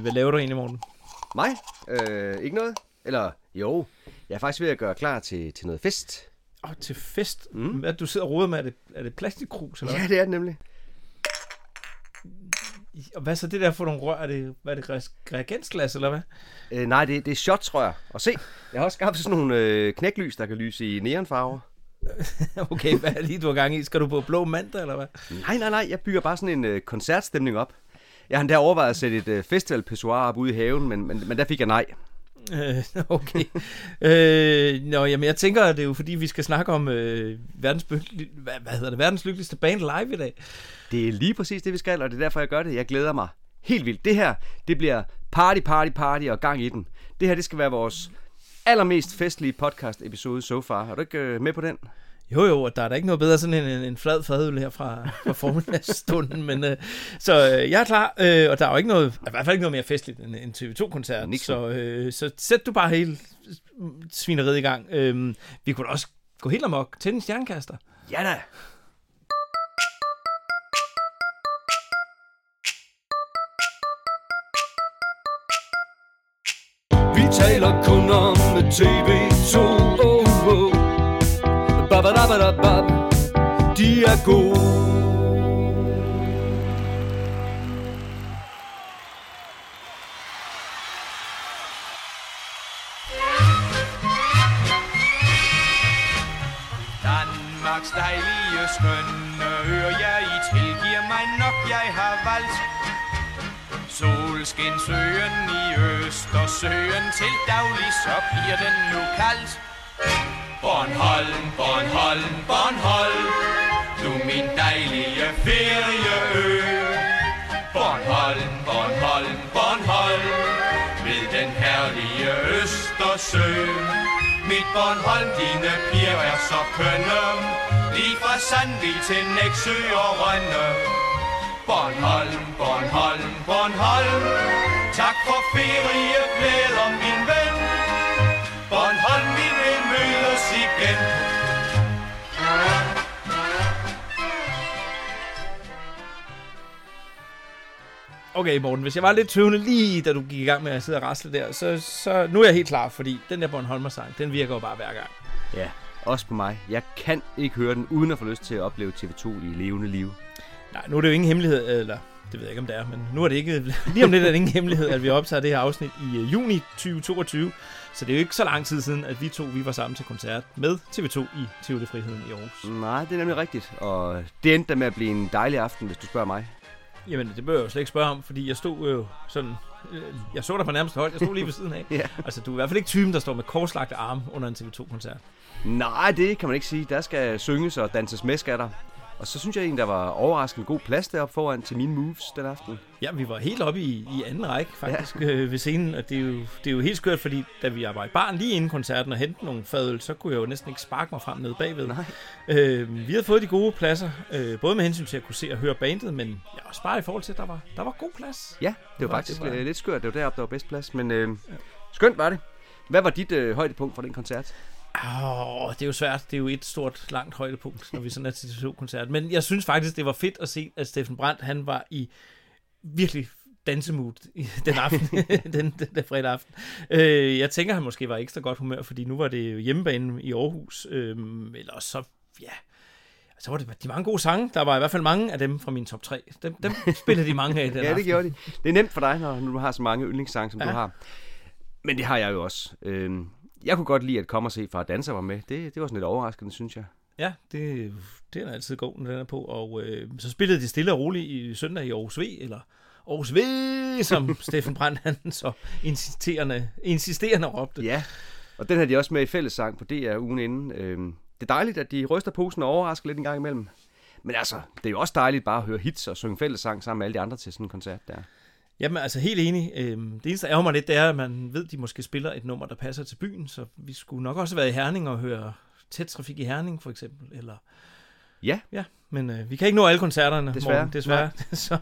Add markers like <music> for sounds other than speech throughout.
Hvad laver du egentlig, morgen? Mig? Øh, ikke noget? Eller jo, jeg er faktisk ved at gøre klar til, til noget fest. Åh, oh, til fest? Mm. Hvad du sidder og roder med? Er det, er det plastikkrus, eller Ja, hvad? det er det nemlig. Og hvad så det der for nogle rør? Er det, hvad er det reagensglas, eller hvad? Øh, nej, det, det er shots, tror jeg. Og se, jeg har også skaffet sådan nogle øh, knæklys, der kan lyse i neonfarver. <laughs> okay, hvad er lige, du har gang i? Skal du på blå mandag, eller hvad? Nej, nej, nej, jeg bygger bare sådan en øh, koncertstemning op. Jeg har endda overvejet at sætte et øh, festivalpissoir op ude i haven, men, men, men der fik jeg nej. Øh, <laughs> okay. øh, nå, jamen jeg tænker, at det er jo fordi, vi skal snakke om øh, verdens, hvad, hvad hedder det, verdens lykkeligste band live i dag. Det er lige præcis det, vi skal, og det er derfor, jeg gør det. Jeg glæder mig helt vildt. Det her, det bliver party, party, party og gang i den. Det her, det skal være vores allermest festlige podcast-episode so far. Er du ikke øh, med på den? Jo, jo, og der er da ikke noget bedre sådan en, en, flad fadøl her fra, fra formiddagsstunden, men øh, så øh, jeg er klar, øh, og der er jo ikke noget, i hvert fald ikke noget mere festligt end en TV2-koncert, Niks. så, øh, så sæt du bare hele svineriet i gang. Øh, vi kunne da også gå helt amok, tænde en stjernekaster. Ja da! Vi taler kun om TV2 Babadabadabab. De er gode Danmarks dejlige skønne øer, jeg i tilgiver mig nok, jeg har valgt. Solskinsøen i Østersøen til daglig, så bliver den nu kaldt. Bornholm, Bornholm, Bornholm, du min dejlige ferieø. Bornholm, Bornholm, Bornholm, ved den herlige Østersø. Mit Bornholm, dine piger er så kønne, lige fra Sandvig til Næksø og Rønne. Bornholm, Bornholm, Bornholm, tak for ferie, Okay, Morten, hvis jeg var lidt tøvende lige, da du gik i gang med at sidde og rasle der, så, så nu er jeg helt klar, fordi den der Bornholmer-sang, den virker jo bare hver gang. Ja, også på mig. Jeg kan ikke høre den, uden at få lyst til at opleve TV2 i levende liv. Nej, nu er det jo ingen hemmelighed, eller det ved jeg ikke, om det er, men nu er det ikke, <laughs> lige om lidt er det ingen hemmelighed, at vi optager det her afsnit i øh, juni 2022. Så det er jo ikke så lang tid siden, at vi to vi var sammen til koncert med TV2 i Tivoli Friheden i Aarhus. Nej, det er nemlig rigtigt. Og det endte med at blive en dejlig aften, hvis du spørger mig. Jamen, det bør jeg jo slet ikke spørge om, fordi jeg stod jo sådan... øh, Jeg så dig på nærmeste hold, jeg stod lige ved siden af. <laughs> Ja. Altså, du er i hvert fald ikke typen, der står med korslagte arme under en TV2-koncert. Nej, det kan man ikke sige. Der skal synges og danses med, skal der. Og så synes jeg egentlig, der var overraskende god plads deroppe foran til mine moves den aften. Ja, vi var helt oppe i, i anden række faktisk ja. øh, ved scenen, og det er, jo, det er jo helt skørt, fordi da vi var i barn lige inden koncerten og hentede nogle fadøl, så kunne jeg jo næsten ikke sparke mig frem nede bagved. Nej. Øh, vi havde fået de gode pladser, øh, både med hensyn til at kunne se og høre bandet, men ja, også bare i forhold til, at der var, der var god plads. Ja, det var faktisk det var- var... lidt skørt. Det var deroppe, der var bedst plads. Men øh, skønt var det. Hvad var dit øh, højdepunkt for den koncert? Åh, det er jo svært. Det er jo et stort, langt højdepunkt, når vi sådan er til TV2-koncert. Men jeg synes faktisk, det var fedt at se, at Steffen Brandt, han var i virkelig dansemood den aften, <laughs> <laughs> den, den der fredag aften. Øh, jeg tænker, han måske var ekstra godt humør, fordi nu var det jo hjemmebane i Aarhus. Øh, eller så, ja, så var det de mange gode sange. Der var i hvert fald mange af dem fra min top 3. Dem, dem spillede de mange af <laughs> den ja, aften. det gjorde de. Det er nemt for dig, når du har så mange yndlingssange, som. Ja. du har. Men det har jeg jo også. Øh, jeg kunne godt lide at komme og se, fra Danser var med. Det, det var sådan lidt overraskende, synes jeg. Ja, det, det er altid god, når den er på. Og øh, så spillede de stille og roligt i søndag i Aarhus V, eller Aarhus V, som <laughs> Steffen Brandt han så insisterende, insisterende råbte. Ja, og den har de også med i fællessang på DR ugen inden. Øh, det er dejligt, at de ryster posen og overrasker lidt en gang imellem. Men altså, det er jo også dejligt bare at høre hits og synge fællessang sammen med alle de andre til sådan en koncert der. Jamen altså helt enig. Øhm, det eneste, der mig lidt, det er, at man ved, at de måske spiller et nummer, der passer til byen. Så vi skulle nok også have været i Herning og høre tæt trafik i Herning, for eksempel. Eller, Ja, ja, men øh, vi kan ikke nå alle koncerterne, Desværre. Morten, desværre. <laughs> så,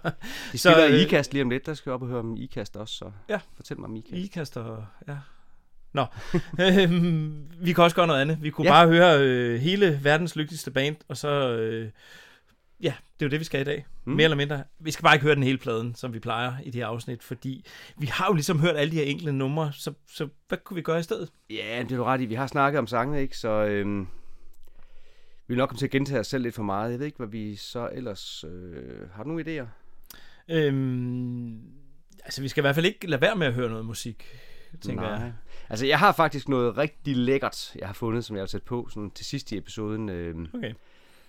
de Så, spiller øh, i IKAST lige om lidt. Der skal jeg op og høre om IKAST også, så Ja. fortæl mig om IKAST. IKAST og... Ja. Nå, <laughs> øhm, vi kan også gøre noget andet. Vi kunne ja. bare høre øh, hele verdens lykkeligste band, og så øh, ja, det er jo det, vi skal i dag. Mm. Mere eller mindre. Vi skal bare ikke høre den hele pladen, som vi plejer i det her afsnit, fordi vi har jo ligesom hørt alle de her enkelte numre, så, så hvad kunne vi gøre i stedet? Ja, det er du ret i. Vi har snakket om sangene, ikke? Så øhm, vi vil nok komme til at gentage os selv lidt for meget. Jeg ved ikke, hvad vi så ellers... Øh, har du nogle idéer? Øhm, altså, vi skal i hvert fald ikke lade være med at høre noget musik, tænker Nej. jeg. Altså, jeg har faktisk noget rigtig lækkert, jeg har fundet, som jeg vil sætte på sådan til sidst i episoden. Øh, Okay.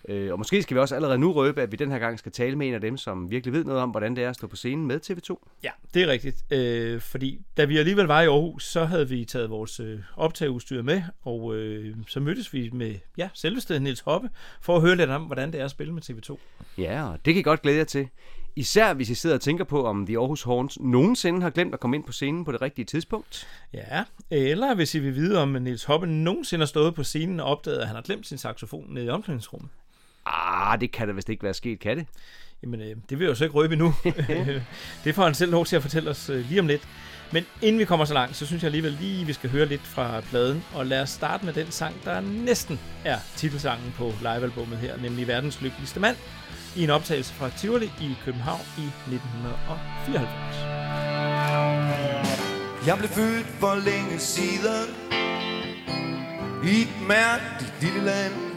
Øh, og måske skal vi også allerede nu røbe, at vi den her gang skal tale med en af dem, som virkelig ved noget om, hvordan det er at stå på scenen med TV2. Ja, det er rigtigt. Øh, fordi da vi alligevel var i Aarhus, så havde vi taget vores øh, optageudstyr med, og øh, så mødtes vi med ja, selveste Niels Hoppe, for at høre lidt om, hvordan det er at spille med TV2. Ja, og det kan I godt glæde jer til. Især hvis I sidder og tænker på, om The Aarhus Horns nogensinde har glemt at komme ind på scenen på det rigtige tidspunkt. Ja, eller hvis I vil vide, om Niels Hoppe nogensinde har stået på scenen og opdaget, at han har glemt sin saxofon nede i omklædningsrummet. Ah, det kan da vist ikke være sket, kan det? Jamen, øh, det vil jeg jo så ikke røbe endnu. <laughs> <laughs> det får han selv lov til at fortælle os øh, lige om lidt. Men inden vi kommer så langt, så synes jeg alligevel lige, vi skal høre lidt fra pladen. Og lad os starte med den sang, der næsten er titelsangen på livealbummet her, nemlig Verdens Lykkeligste Mand, i en optagelse fra Tivoli i København i 1994. Jeg blev født for længe siden I et mærkeligt lille land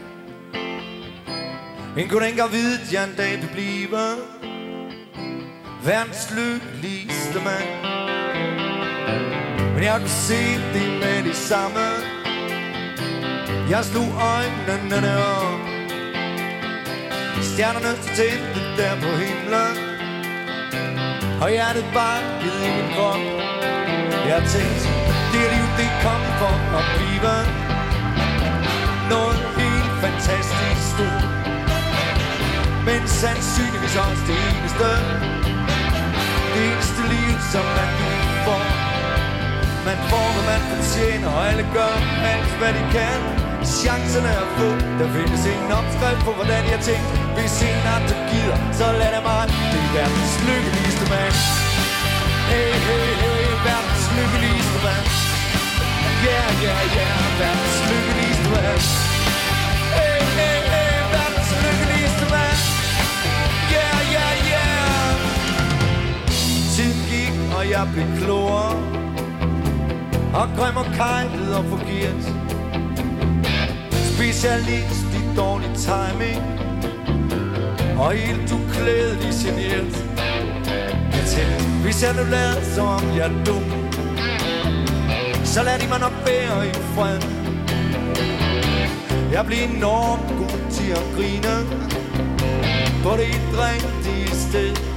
en kunne ikke vide, at jeg en dag vil blive Verdens lykkeligste mand. Men jeg kunne se det med det samme. Jeg slog øjnene op. Stjernerne tændte der på himlen. Og hjertet bankede i min krop. Jeg tænkte, det er liv, det kom for at blive. Noget helt fantastisk stort. Men sandsynligvis også det eneste. Det eneste liv, som man nu får. Man får, hvad man fortjener, og alle gør alt, hvad de kan. Chancerne er få, der findes ingen opskrift på, hvordan jeg tænker. Hvis en andre gider, så lad det mig Det er verdens lykkeligste mand. Hey, hey, hey, verdens lykkeligste mand. Yeah, yeah, yeah, verdens lykkeligste mand. Jeg blev klogere. Og grim og kejlet og forgivet Specialist i dårlig timing. Og helt uklædelig generet Jeg tænkte, hvis jeg nu lader som om jeg er dum Så lad de mig nok være i fred. Jeg bliver enormt god til at grine. På det rigtige sted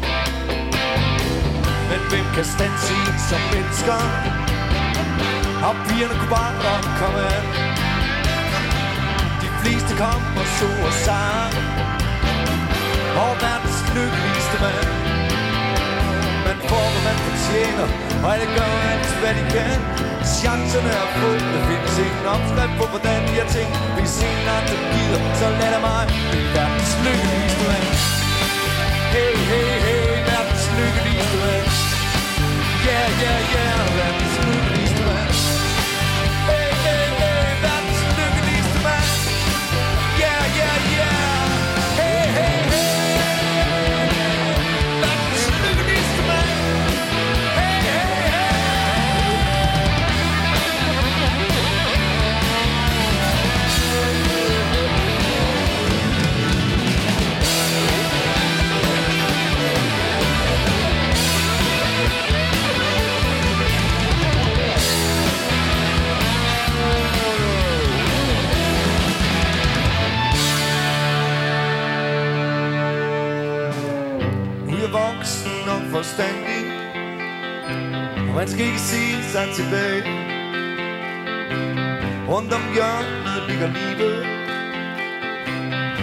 hvem kan standse en som mennesker? Og pigerne kunne bare godt komme an. De fleste kom og så og sang Og verdens lykkeligste mand. Man får, hvad man fortjener Og alle gør alt, hvad de kan. Chancerne er få Der findes ingen opskrift på, hvordan jeg tænker Hvis ingen andre gider, så lad det mig Blive verdens lykkeligste mand. Hey, hey, hey, verdens lykkeligste mand. Yeah, yeah, yeah, verdens lykkeligste forstandig Og man skal ikke sige sig tilbage. Rundt om hjørnet ligger livet.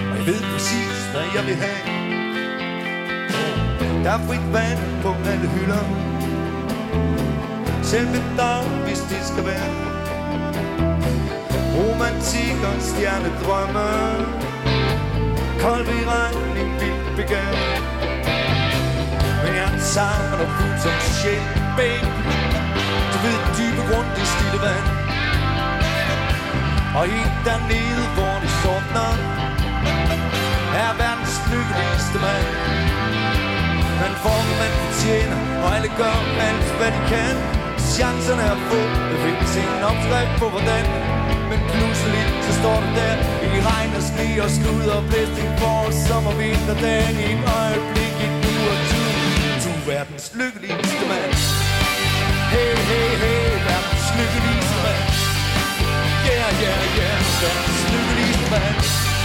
Og jeg ved præcis, hvad jeg vil have. Der er frit vand på alle hylder. Selv en dag, hvis det skal være. Romantik og stjernedrømme Kold i regn, en vild begær savner dig fuldt som sjæl, babe Du ved den dybe grund, det stille vand Og helt dernede, hvor det sortner er verdens lykkeligste mand. Man får, hvad man fortjener, og alle gør alt, hvad de kan. Chancerne er få, der findes ingen opskrift på hvordan. Men pludselig, så står du der i regn og sne og skud og blæsning for sommer, vinter, dagen i et øjeblik, verdens lykkeligste mand. Hey, hey, hey, verdens lykkeligste mand. Yeah, yeah, yeah, verdens lykkeligste mand.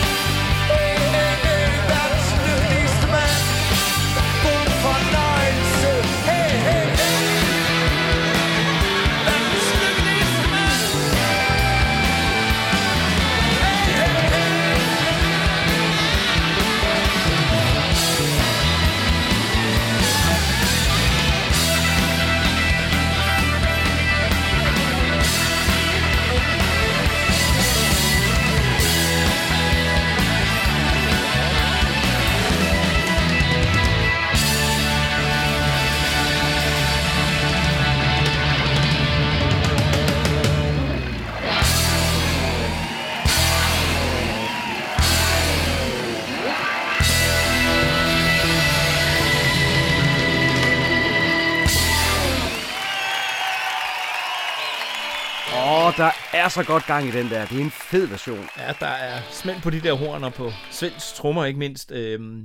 Er så godt gang i den der. Det er en fed version. Ja, der er smæld på de der horn og på Svends trommer ikke mindst. Øhm,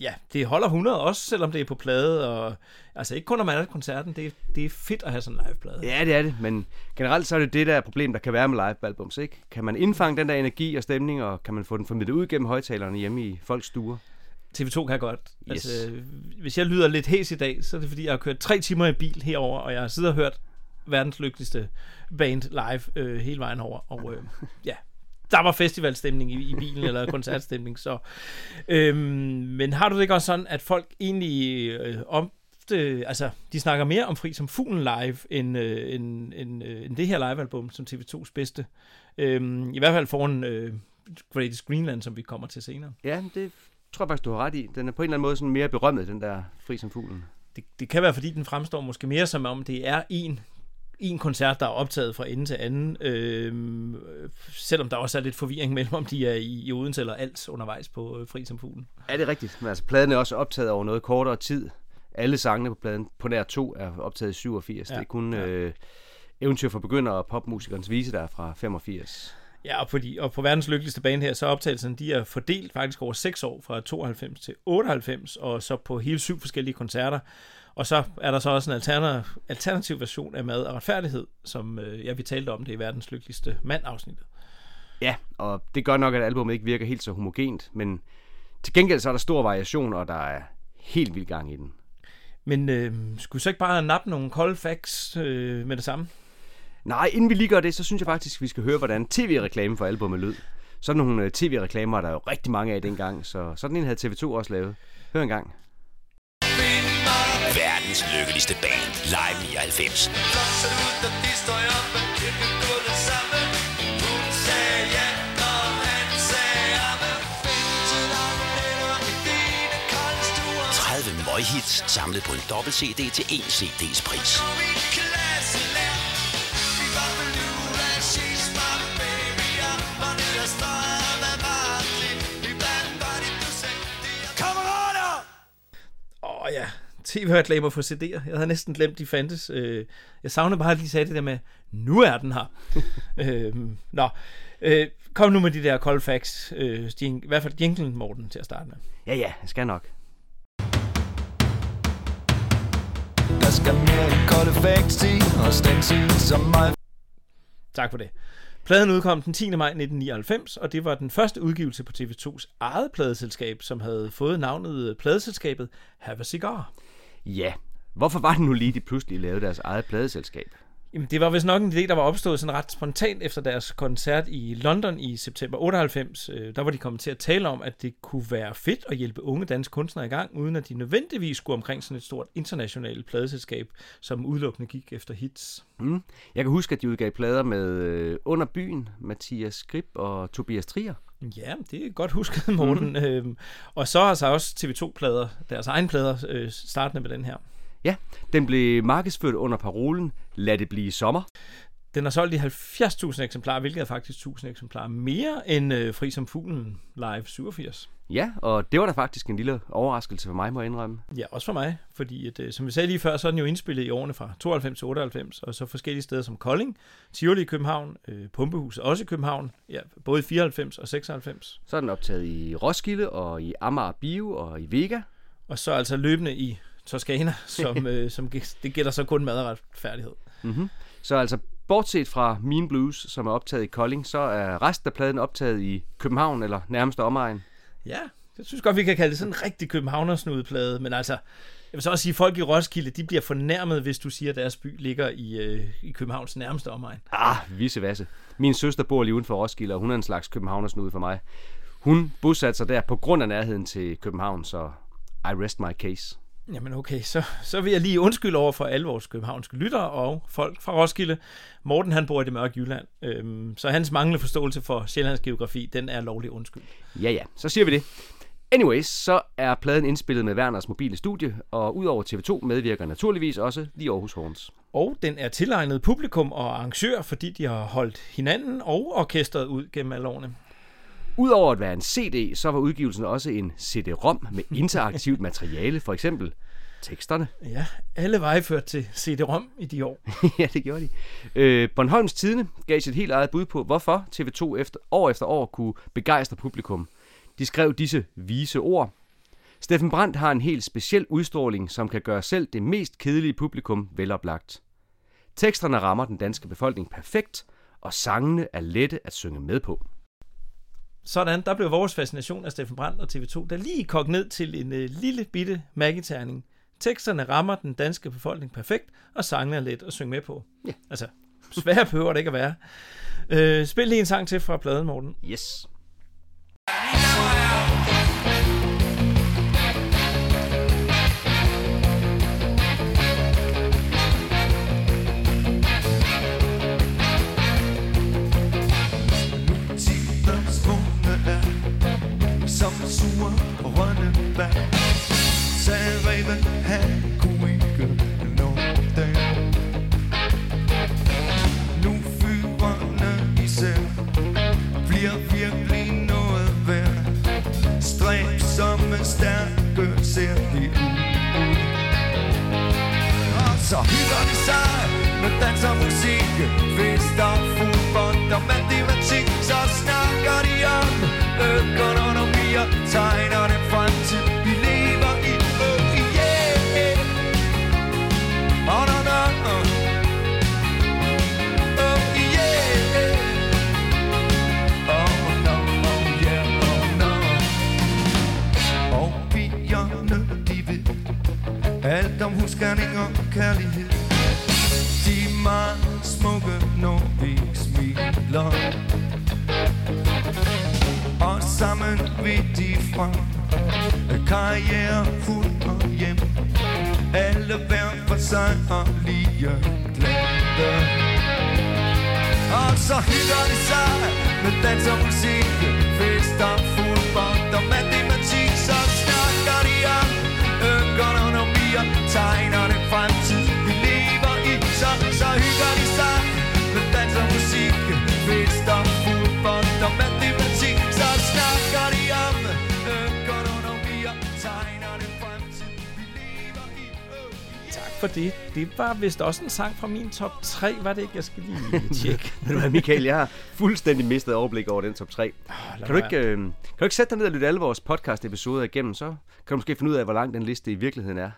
ja, det holder 100 også, selvom det er på plade. Og, altså ikke kun når man er til koncerten, det, det er fedt at have sådan en liveplade. Ja, det er det, men generelt så er det det der problem, der kan være med live-albums, ikke? Kan man indfange den der energi og stemning, og kan man få den formidlet ud gennem højtalerne hjemme i folks stuer? TV2 kan godt. Yes. Altså, hvis jeg lyder lidt hæs i dag, så er det fordi, jeg har kørt tre timer i bil herover, og jeg har siddet og hørt verdens lykkeligste band live øh, hele vejen over. Og øh, ja, der var festivalstemning i, i bilen, eller koncertstemning. Så, øhm, men har du det ikke også sådan, at folk egentlig øh, om altså, de snakker mere om Fri som Fuglen live, end, øh, end, end, øh, end det her livealbum, som TV2's bedste. Øhm, I hvert fald foran øh, Greatest Greenland, som vi kommer til senere. Ja, det tror jeg faktisk, du har ret i. Den er på en eller anden måde sådan mere berømmet, den der Fri som fuglen. Det, det kan være, fordi den fremstår måske mere som om, det er en en koncert, der er optaget fra ende til anden, øh, selvom der også er lidt forvirring mellem, om de er i, i Odense eller alt undervejs på øh, Fri som Fuglen. Ja, det er rigtigt. Men altså, pladen er også optaget over noget kortere tid. Alle sangene på pladen på nær to er optaget i 87. Ja, det er kun ja. øh, Eventyr for begynder og popmusikernes vise, der er fra 85. Ja, og på, de, og på verdens lykkeligste bane her, så er optagelserne, de er fordelt faktisk over 6 år, fra 92 til 98, og så på hele syv forskellige koncerter. Og så er der så også en alternativ, alternativ version af Mad og Retfærdighed, som øh, ja, vi talte om det i verdens lykkeligste mand-afsnittet. Ja, og det gør nok, at albumet ikke virker helt så homogent, men til gengæld så er der stor variation, og der er helt vild gang i den. Men øh, skulle så ikke bare nappe nogle kolde facts øh, med det samme? Nej, inden vi lige gør det, så synes jeg faktisk, at vi skal høre, hvordan tv-reklame for albumet lød. Sådan nogle øh, tv-reklamer, der er jo rigtig mange af dengang, så sådan en havde TV2 også lavet. Hør en gang. Verdens lykkeligste band. Live 99. Møghits samlet på en dobbelt CD til en CD's pris. Tv-reklamer for CD'er. Jeg havde næsten glemt, de fandtes. Øh, jeg savner bare, at de sagde det der med, nu er den her. <laughs> øh, nå, øh, kom nu med de der cold facts. Øh, i hvert fald jinglen, Morten, til at starte med. Ja, ja, jeg skal nok. Der skal mere end kolde facts i, og stængs i som mig. Tak for det. Pladen udkom den 10. maj 1999, og det var den første udgivelse på TV2's eget pladeselskab, som havde fået navnet pladeselskabet Have a Cigar. Ja, hvorfor var det nu lige, de pludselig lavede deres eget pladeselskab? Jamen, det var vist nok en idé, der var opstået sådan ret spontant efter deres koncert i London i september 98. Øh, Der var de kommet til at tale om, at det kunne være fedt at hjælpe unge danske kunstnere i gang, uden at de nødvendigvis skulle omkring sådan et stort internationalt pladeselskab, som udelukkende gik efter hits. Mm. Jeg kan huske, at de udgav plader med øh, Under Byen, Mathias Grib og Tobias Trier. Ja, det er godt husket, <laughs> Morten. Mm. Øhm, og så har så også TV2-plader, deres egen plader, øh, startende med den her. Ja, den blev markedsført under parolen Lad det blive sommer. Den har solgt i 70.000 eksemplarer, hvilket er faktisk 1000 eksemplarer mere end øh, Fri som Fuglen Live 87. Ja, og det var da faktisk en lille overraskelse for mig, må jeg indrømme. Ja, også for mig, fordi at, øh, som vi sagde lige før, så er den jo indspillet i årene fra 92 til 98, og så forskellige steder som Kolding, Tivoli i København, øh, Pumpehus også i København, ja, både i 94 og 96, Så er den optaget i Roskilde og i Amager Bio og i Vega. og så altså løbende i Toskana, <laughs> som, øh, som det gælder så kun madretfærdighed. Så altså, bortset fra Mean Blues, som er optaget i Kolding, så er resten af pladen optaget i København eller nærmeste omegn. Ja, jeg synes godt, vi kan kalde det sådan en rigtig københavnersnudeplade, men altså, jeg vil så også sige, at folk i Roskilde, de bliver fornærmet, hvis du siger, at deres by ligger i, øh, i Københavns nærmeste omegn. Ah, visse vasse. Min søster bor lige uden for Roskilde, og hun er en slags københavnersnude for mig. Hun bosatte sig der på grund af nærheden til København, så I rest my case. Jamen okay, så, så vil jeg lige undskylde over for alle vores københavnske lyttere og folk fra Roskilde. Morten han bor i det mørke Jylland, øhm, så hans manglende forståelse for Sjællands geografi, den er lovlig undskyld. Ja, ja, så siger vi det. Anyways, så er pladen indspillet med Werners mobile studie, og udover TV2 medvirker naturligvis også The Aarhus Horns. Og den er tilegnet publikum og arrangør, fordi de har holdt hinanden og orkestret ud gennem alle årene. Udover at være en CD, så var udgivelsen også en CD-ROM med <laughs> interaktivt materiale, for eksempel teksterne. Ja, alle veje ført til CD-ROM i de år. <laughs> ja, det gjorde de. Øh, Bornholms Tidene gav sit helt eget bud på, hvorfor TV2 efter, år efter år kunne begejstre publikum. De skrev disse vise ord. Steffen Brandt har en helt speciel udstråling, som kan gøre selv det mest kedelige publikum veloplagt. Teksterne rammer den danske befolkning perfekt, og sangene er lette at synge med på. Sådan, der blev vores fascination af Steffen Brandt og TV2, der lige kogt ned til en øh, lille bitte magiterning. Teksterne rammer den danske befolkning perfekt, og sangene er let at synge med på. Ja. Altså, svære behøver det ikke at være. Øh, spil lige en sang til fra pladen, Morten. Yes. Så hygger de sig med dans og musik Fest og fodbold og matematik Så snakker de om økonomi og tegner alt og kærlighed. De er meget smukke, når vi smiler. Og sammen vil de frem. Karriere, fuld og hjem. Alle hver for sig og lige glade Og så hygger de sig med dans og musik. Fester, fodbold og matematik Så snakker de om og tegner den fremtid Vi lever i Så, så hygger de sig med dans og musik Fester, fodbold og matematik Så snakker de om økonomi og tegner den fremtid Vi lever i oh, Tak for det. Det var vist også en sang fra min top 3, var det ikke? Jeg skal lige <laughs> tjekke. Ved du hvad, Michael, jeg har fuldstændig mistet overblik over den top 3. lad Kan du, ikke, øh, kan du ikke sætte dig ned og lytte alle vores podcast-episoder igennem, så kan du måske finde ud af, hvor lang den liste i virkeligheden er.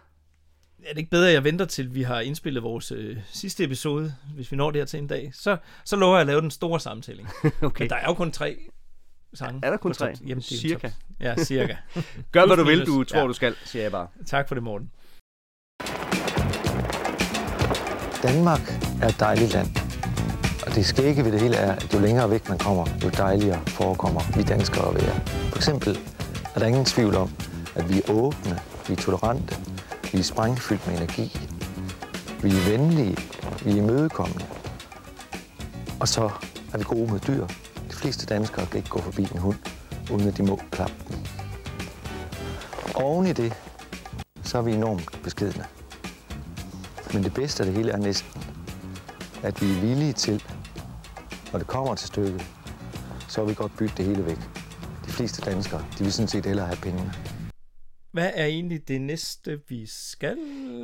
Er det ikke bedre, at jeg venter til, vi har indspillet vores øh, sidste episode, hvis vi når det her til en dag? Så, så lover jeg at lave den store samtælling. <laughs> Okay. Men der er jo kun tre sange. Er der kun tre? Jamen, det er Cirka. Top, ja, cirka. <laughs> Gør, hvad du vil, du tror, Ja. du skal, siger jeg bare. tak for det, Morten. Danmark er et dejligt land. Og det skægge ved det hele er, at jo længere væk man kommer, jo dejligere forekommer vi danskere at være. For eksempel er der ingen tvivl om, at vi er åbne, vi er tolerante, vi er sprængfyldt med energi, vi er venlige, vi er imødekommende. Og så er vi gode med dyr. De fleste danskere kan ikke gå forbi en hund, uden at de må klappe den. Oven i det, så er vi enormt beskedne. Men det bedste af det hele er næsten, at vi er villige til, når det kommer til stykket, så vil vi godt bytte det hele væk. De fleste danskere, de vil sådan set hellere have pengene. Hvad er egentlig det næste, vi skal?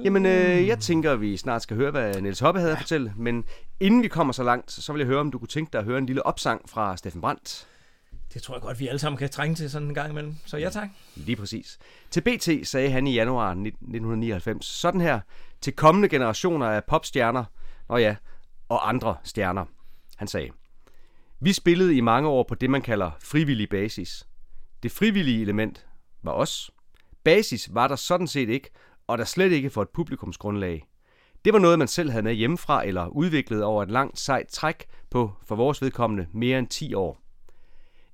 Jamen, øh, jeg tænker, at vi snart skal høre, hvad Niels Hoppe havde at fortælle. Men inden vi kommer så langt, så vil jeg høre, om du kunne tænke dig at høre en lille opsang fra Steffen Brandt. Det tror jeg godt, vi alle sammen kan trænge til sådan en gang imellem. Så ja tak. Lige præcis. Til BT sagde han i januar 1999 sådan her til kommende generationer af popstjerner, og ja, og andre stjerner. Han sagde, vi spillede i mange år på det, man kalder frivillig basis. Det frivillige element var os. Basis var der sådan set ikke, og der slet ikke for et publikumsgrundlag. Det var noget, man selv havde med hjemmefra eller udviklet over et langt sejt træk på, for vores vedkommende, mere end 10 år.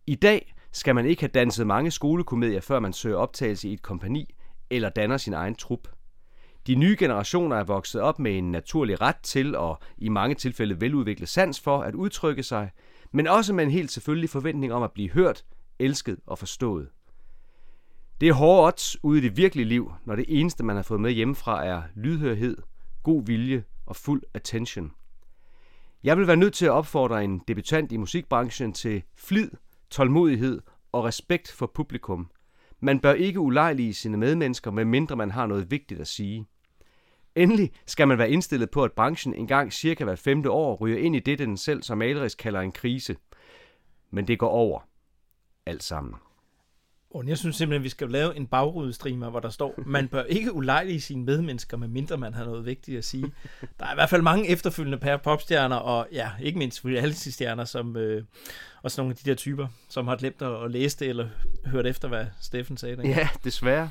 I dag skal man ikke have danset mange skolekomedier, før man søger optagelse i et kompani eller danner sin egen trup. De nye generationer er vokset op med en naturlig ret til og i mange tilfælde veludviklet sans for at udtrykke sig, men også med en helt selvfølgelig forventning om at blive hørt, elsket og forstået. Det er hårde odds ude i det virkelige liv, når det eneste, man har fået med hjemmefra, er lydhørhed, god vilje og fuld attention. Jeg vil være nødt til at opfordre en debutant i musikbranchen til flid, tålmodighed og respekt for publikum. Man bør ikke ulejlige sine medmennesker, medmindre man har noget vigtigt at sige. Endelig skal man være indstillet på, at branchen engang cirka hver femte år ryger ind i det, den selv som malerisk kalder en krise. Men det går over. Alt sammen. Og jeg synes simpelthen, at vi skal lave en bagrudestreamer, hvor der står, man bør ikke ulejlige sine medmennesker, medmindre man har noget vigtigt at sige. Der er i hvert fald mange efterfølgende per popstjerner, og ja, ikke mindst reality-stjerner, som øh, også nogle af de der typer, som har glemt at, at læse det, eller hørt efter, hvad Steffen sagde. dengang. Ja, desværre.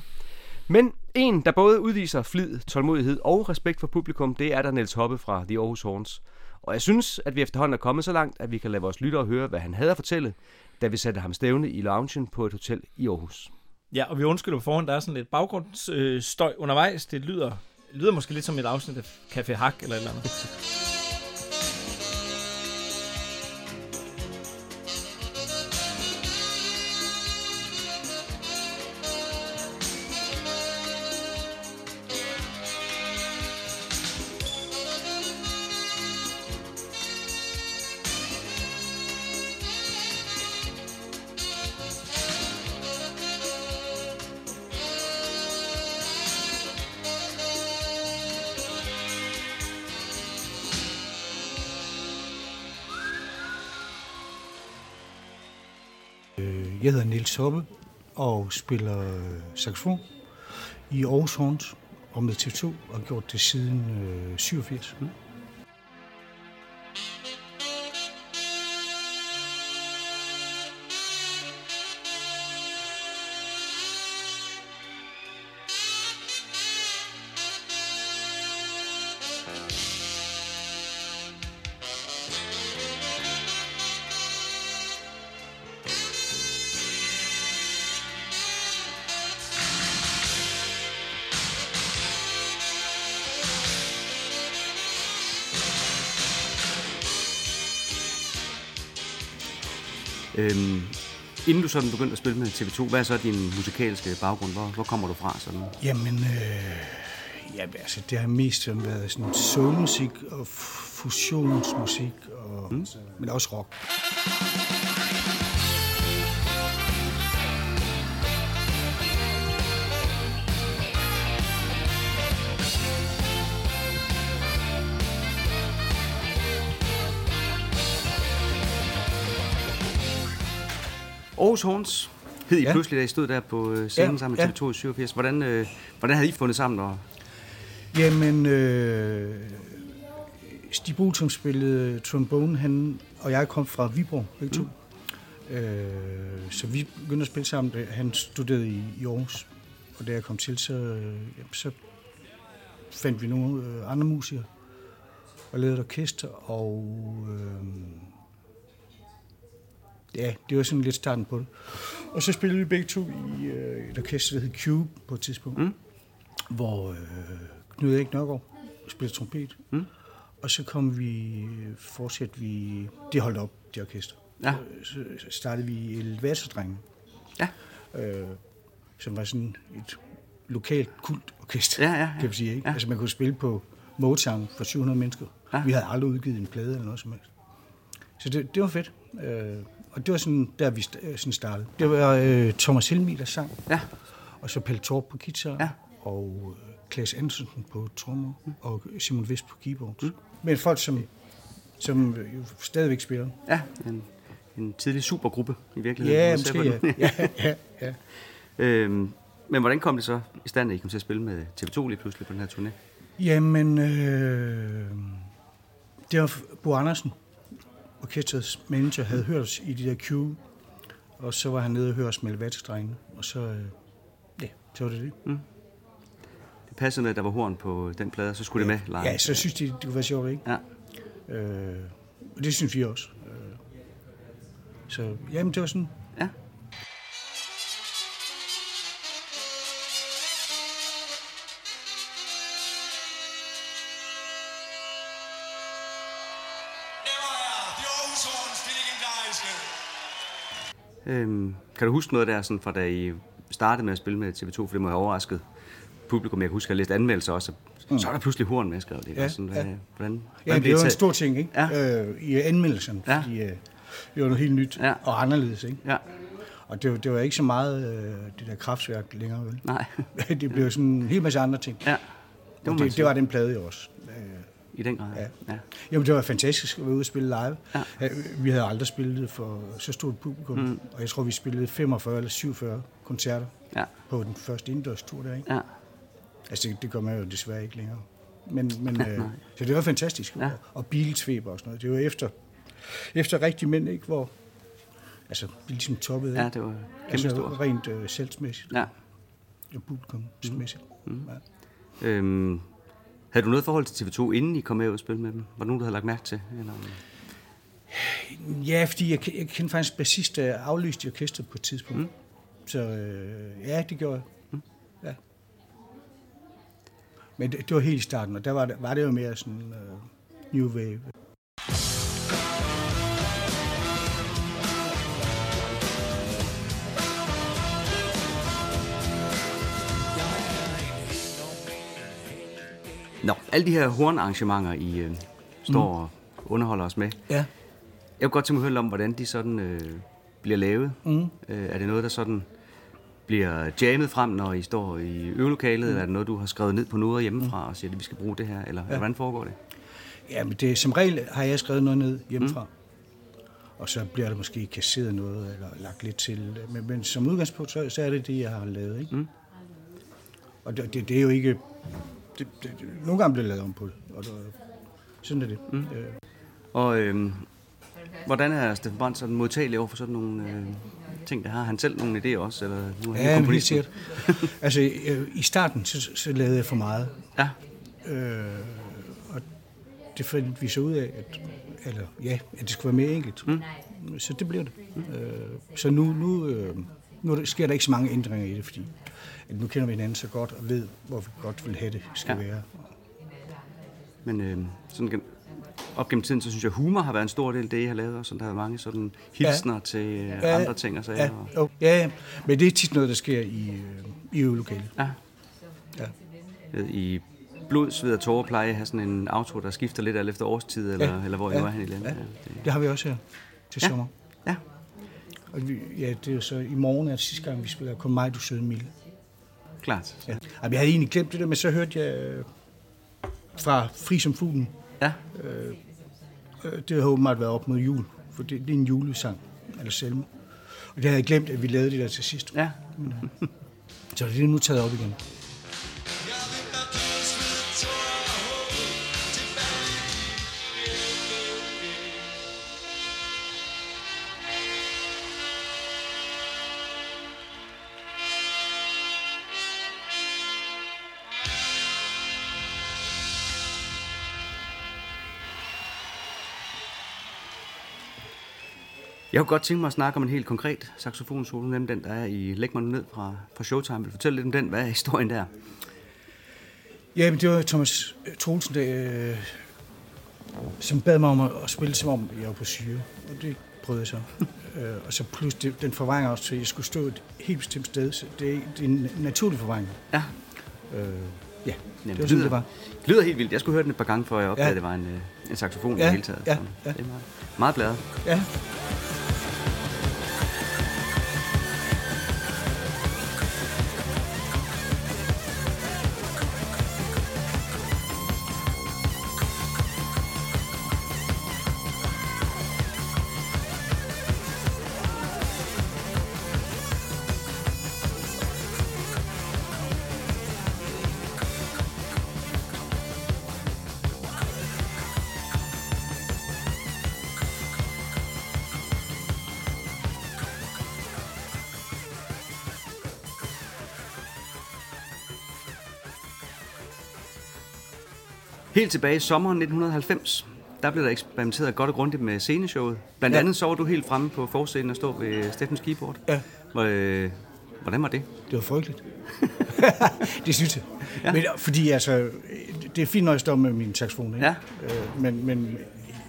Men en, der både udviser flid, tålmodighed og respekt for publikum, det er der Niels Hoppe fra The Aarhus Horns. Og jeg synes, at vi efterhånden er kommet så langt, at vi kan lade vores lyttere høre, hvad han havde at fortælle, da vi satte ham stævne i loungen på et hotel i Aarhus. Ja, og vi undskylder på forhånd, der er sådan lidt baggrundsstøj undervejs. Det lyder, lyder måske lidt som et afsnit af Café Hak eller et eller andet. Jeg Hoppe og spiller øh, saxofon i Aarhus Horns og med TV2 og gjort det siden øh, 87. Mm. Inden du sådan begyndte at spille med TV2, hvad er så din musikalske baggrund? Hvor, hvor kommer du fra? Sådan? Jamen, øh, ja, altså, det har mest sådan været sådan soulmusik og fusionsmusik, og, mm. men også rock. Aarhus Horns hed I Ja. pludselig, da I stod der på øh, scenen Ja, sammen med ja. TV2 i 87. Hvordan, øh, hvordan havde I fundet sammen? Og... Jamen, øh, Stig Bol, som spillede trombone, han og jeg kom fra Viborg, begge to. Mm. Øh, så vi begyndte at spille sammen. Han studerede i, i Aarhus, og da jeg kom til, så, øh, så fandt vi nogle øh, andre musikere og lavede et orkester, og øh, ja, det var sådan lidt starten på det. Og så spillede vi begge to i øh, et orkester, der hed Cube på et tidspunkt, mm. hvor øh, Knud Erik Nørgaard spillede trompet. Mm. Og så kom vi, fortsatte vi, det holdt op, det orkester. Ja. Så startede vi Elevatordrengen. Ja. Øh, som var sådan et lokalt kult orkester, Ja, ja, ja. kan man sige. Ikke? Ja. Altså man kunne spille på Motown for 700 mennesker. Ja. Vi havde aldrig udgivet en plade eller noget som helst. Så det, det var fedt. Øh, og det var sådan, der vi øh, sådan startede. Det var øh, Thomas Helmi, der sang, Ja, og så Pelle Torp på guitar, Ja. og øh, Klaas Andersen på trommer, og Simon Vest på keyboard. Mm. Men folk, som, som jo stadigvæk spiller. ja en, en tidlig supergruppe i virkeligheden. Ja, måske ja. ja, ja, ja. øhm, men hvordan kom det så i stand, at I kom til at spille med TV2 lige pludselig på den her turné? Jamen, øh, det var Bo Andersen, orkestrets manager, havde hørt os i de der Q, og så var han nede og hørte os med vatstrengene, og så, øh, ja, så var det det. Det passede med, at der var horn på den plade, og så skulle det med live. Ja, så synes de, det kunne være sjovt, ikke? Ja. Øh, og det synes vi også. Øh, så, jamen, det var sådan, ja. Øhm, kan du huske noget der, sådan fra da I startede med at spille med TV2, for det må have overrasket publikum. Jeg kan huske, at jeg læste anmeldelser også. og Så er der pludselig horn med, skrev det. Ja, sådan, hvad, ja. Hvordan, hvordan Ja, det blev var en stor ting, ikke? Ja. Øh, I anmeldelsen, Ja. fordi øh, det var noget helt nyt Ja. og anderledes, ikke? Ja, Og det, var- det var ikke så meget øh, det der kraftværk længere, vel? nej. <laughs> det blev sådan en hel masse andre ting. ja, Det, det, det var den plade jo også. I den grad. Ja. ja. Jamen, det var fantastisk at være ude og spille live. Ja. Ja, Vi havde aldrig spillet for så stort publikum, mm. og jeg tror, vi spillede 45 eller 47 koncerter ja. på den første indendørstur der, ikke? ja. Altså, det, det gør man jo desværre ikke længere. Men, men <laughs> øh, så det var fantastisk. Ja. Og Beatles-feber og sådan noget. Det var efter, efter rigtig mænd, ikke? Hvor, altså, vi ligesom toppede, Ja, ikke? det var kæmpe altså, stort. rent øh, selvsmæssigt Ja. og publikumsmæssigt. Mm. Ja. Øhm, havde du noget forhold til TV2, inden I kom med ud og spille med dem? Var der nogen, du havde lagt mærke til? Eller? Ja, fordi jeg, jeg kendte faktisk bassist, der aflyste i orkestret på et tidspunkt. Mm. Så øh, ja, det gjorde jeg. Mm. Ja. Men det, det var helt i starten, og der var det, var det jo mere sådan øh, new wave. Nå, alle de her hornarrangementer, I øh, står og underholder os med. Ja. Jeg kunne godt tænke mig at høre om, hvordan de sådan øh, bliver lavet. Mm. Øh, er det noget, der sådan bliver jammet frem, når I står i øvelokalet, mm. eller er det noget, du har skrevet ned på noder hjemmefra og siger, at vi skal bruge det her, eller ja. hvordan foregår det? Ja, men det, som regel har jeg skrevet noget ned hjemmefra. Mm. Og så bliver der måske kasseret noget, eller lagt lidt til. Men, men som udgangspunkt, så, så er det det, jeg har lavet. Ikke? Mm. Og det, det, det er jo ikke... Det, det, det, nogle gange bliver lavet om på det. Og det, sådan er det. Mm. Øh, Og øh, hvordan er Steffen Brandt sådan modtagelig over for sådan nogle øh, ting, der har han selv nogle idéer også? Eller nu er han Ja, men helt sikkert. <laughs> altså, øh, i starten, så, så lavede jeg for meget. Ja, Øh, og det fandt vi så ud af, at, eller, ja, at det skulle være mere enkelt. Mm. Så det blev det. Mm. Øh, så nu, nu, øh, nu er sker der ikke så mange ændringer i det, fordi nu kender vi hinanden så godt og ved, hvor vi godt vil have det skal Ja. være. men øh, sådan op gennem tiden, så synes jeg, humor har været en stor del af det, I har lavet, og sådan, der er mange sådan hilsner ja. til øh, Ja, andre ting og sager. Ja, og- ja, men det er tit noget, der sker i, øh, i øvelokalet. Ja. Ja. I blod, sved og tårer plejer at have sådan en auto, der skifter lidt alt efter årstid, eller, Ja. eller hvor I Ja. nu er han i landet. Ja. Det, Det har vi også her til Ja. sommer. ja, Og vi, ja, det er så i morgen, er det sidste gang, vi spiller Kom mig, du søde Mille. Klart. Ja. Jeg havde egentlig glemt det der, men så hørte jeg øh, fra Fri som fuglen. Ja, Øh, Det har åbenbart været op mod jul, for det, det er en julesang, eller selve. Og det havde jeg glemt, at vi lavede det der til sidst. ja. Så det er nu taget op igen. Jeg kunne godt tænke mig at snakke om en helt konkret saxofonsolo, nemlig den, der er i Læg mig ned fra, fra Showtime. Vil du fortælle lidt om den? Hvad er historien der? Ja, men det var Thomas øh, Troelsen, der, øh, som bad mig om at, at spille, som om jeg var på syre. Og det prøvede jeg så. <laughs> øh, og så plus det, den forvejning også til, at jeg skulle stå et helt bestemt sted. Så det, er- det er en naturlig forvejning. Ja, Øh, Ja, Jamen, det var sådan, det var. Det lyder helt vildt. Jeg skulle høre den et par gange, før jeg opdagede, Ja. at det var en, øh, en saxofon i Ja, det hele taget. ja, ja. Det er meget, meget bladet. Ja, Helt tilbage i sommeren 1990, der blev der eksperimenteret godt og grundigt med sceneshowet. Blandt Ja. andet så var du helt fremme på forsiden og stå ved Steffens keyboard. Ja. Hvor, øh, Hvordan var det? det var frygteligt. <laughs> det synes jeg. Ja. Men, fordi altså, det er fint, når jeg står med min saxofon, ikke? Ja. Øh, men, men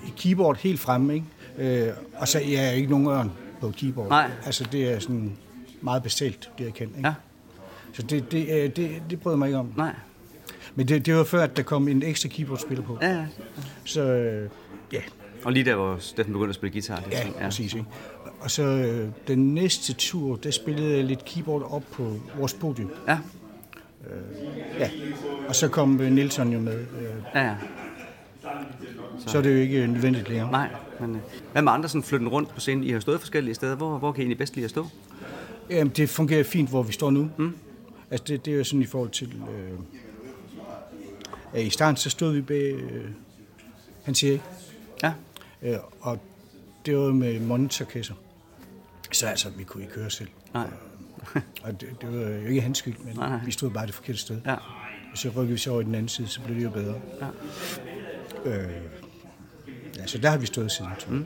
i keyboard helt fremme, ikke? Øh, og så jeg er ikke nogen ørn på keyboard. Nej. Altså, det er sådan meget bestilt, det jeg kan, ikke? Ja. Så det, det, øh, det, det bryder mig ikke om. Nej. Men det, det var før, at der kom en ekstra keyboardspiller på. Ja. Så øh, ja, Og lige der, hvor Steffen begyndte at spille guitar. Det ja, sådan, ja. præcis. Ikke? Og så øh, den næste tur, der spillede jeg lidt keyboard op på vores podium. Ja, Ja. Og så kom øh, Nilsson jo med. Øh, ja, ja. så er det jo ikke nødvendigt længere. Nej, men øh, hvad med andre sådan flytten rundt på scenen? I har stået forskellige steder. Hvor, hvor kan I egentlig bedst lide at stå? Jamen, det fungerer fint, hvor vi står nu. Mm. Altså, det, det er jo sådan i forhold til... Øh, I starten, så stod vi bag... Øh, han siger ikke. Ja, Øh, og det var med monitorkasser. Så altså, vi kunne ikke høre selv. nej. Og det, det var jo ikke hans skyld, men Nej, nej. vi stod bare det forkerte sted. Ja, Og så rykkede vi så over i den anden side, så blev det jo bedre. Ja. Øh, ja, så der har vi stået siden. Mm.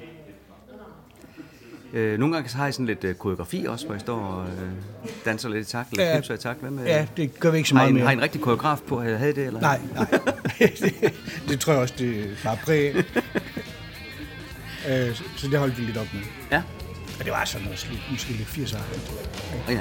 Øh, nogle gange så har I sådan lidt øh, koreografi også, hvor I står og øh, danser lidt i takt, eller Ja. knipser i takt. Hvad med, Ja, det gør vi ikke så har, I meget mere. har I en rigtig koreograf på? Havde I det? Eller? Nej, nej. det, <laughs> det tror jeg også, det bare præg. <laughs> øh, så- så det holdt vi lidt op med. Ja. Og det var sådan noget, slet, måske lidt 80'er. Oh, ja.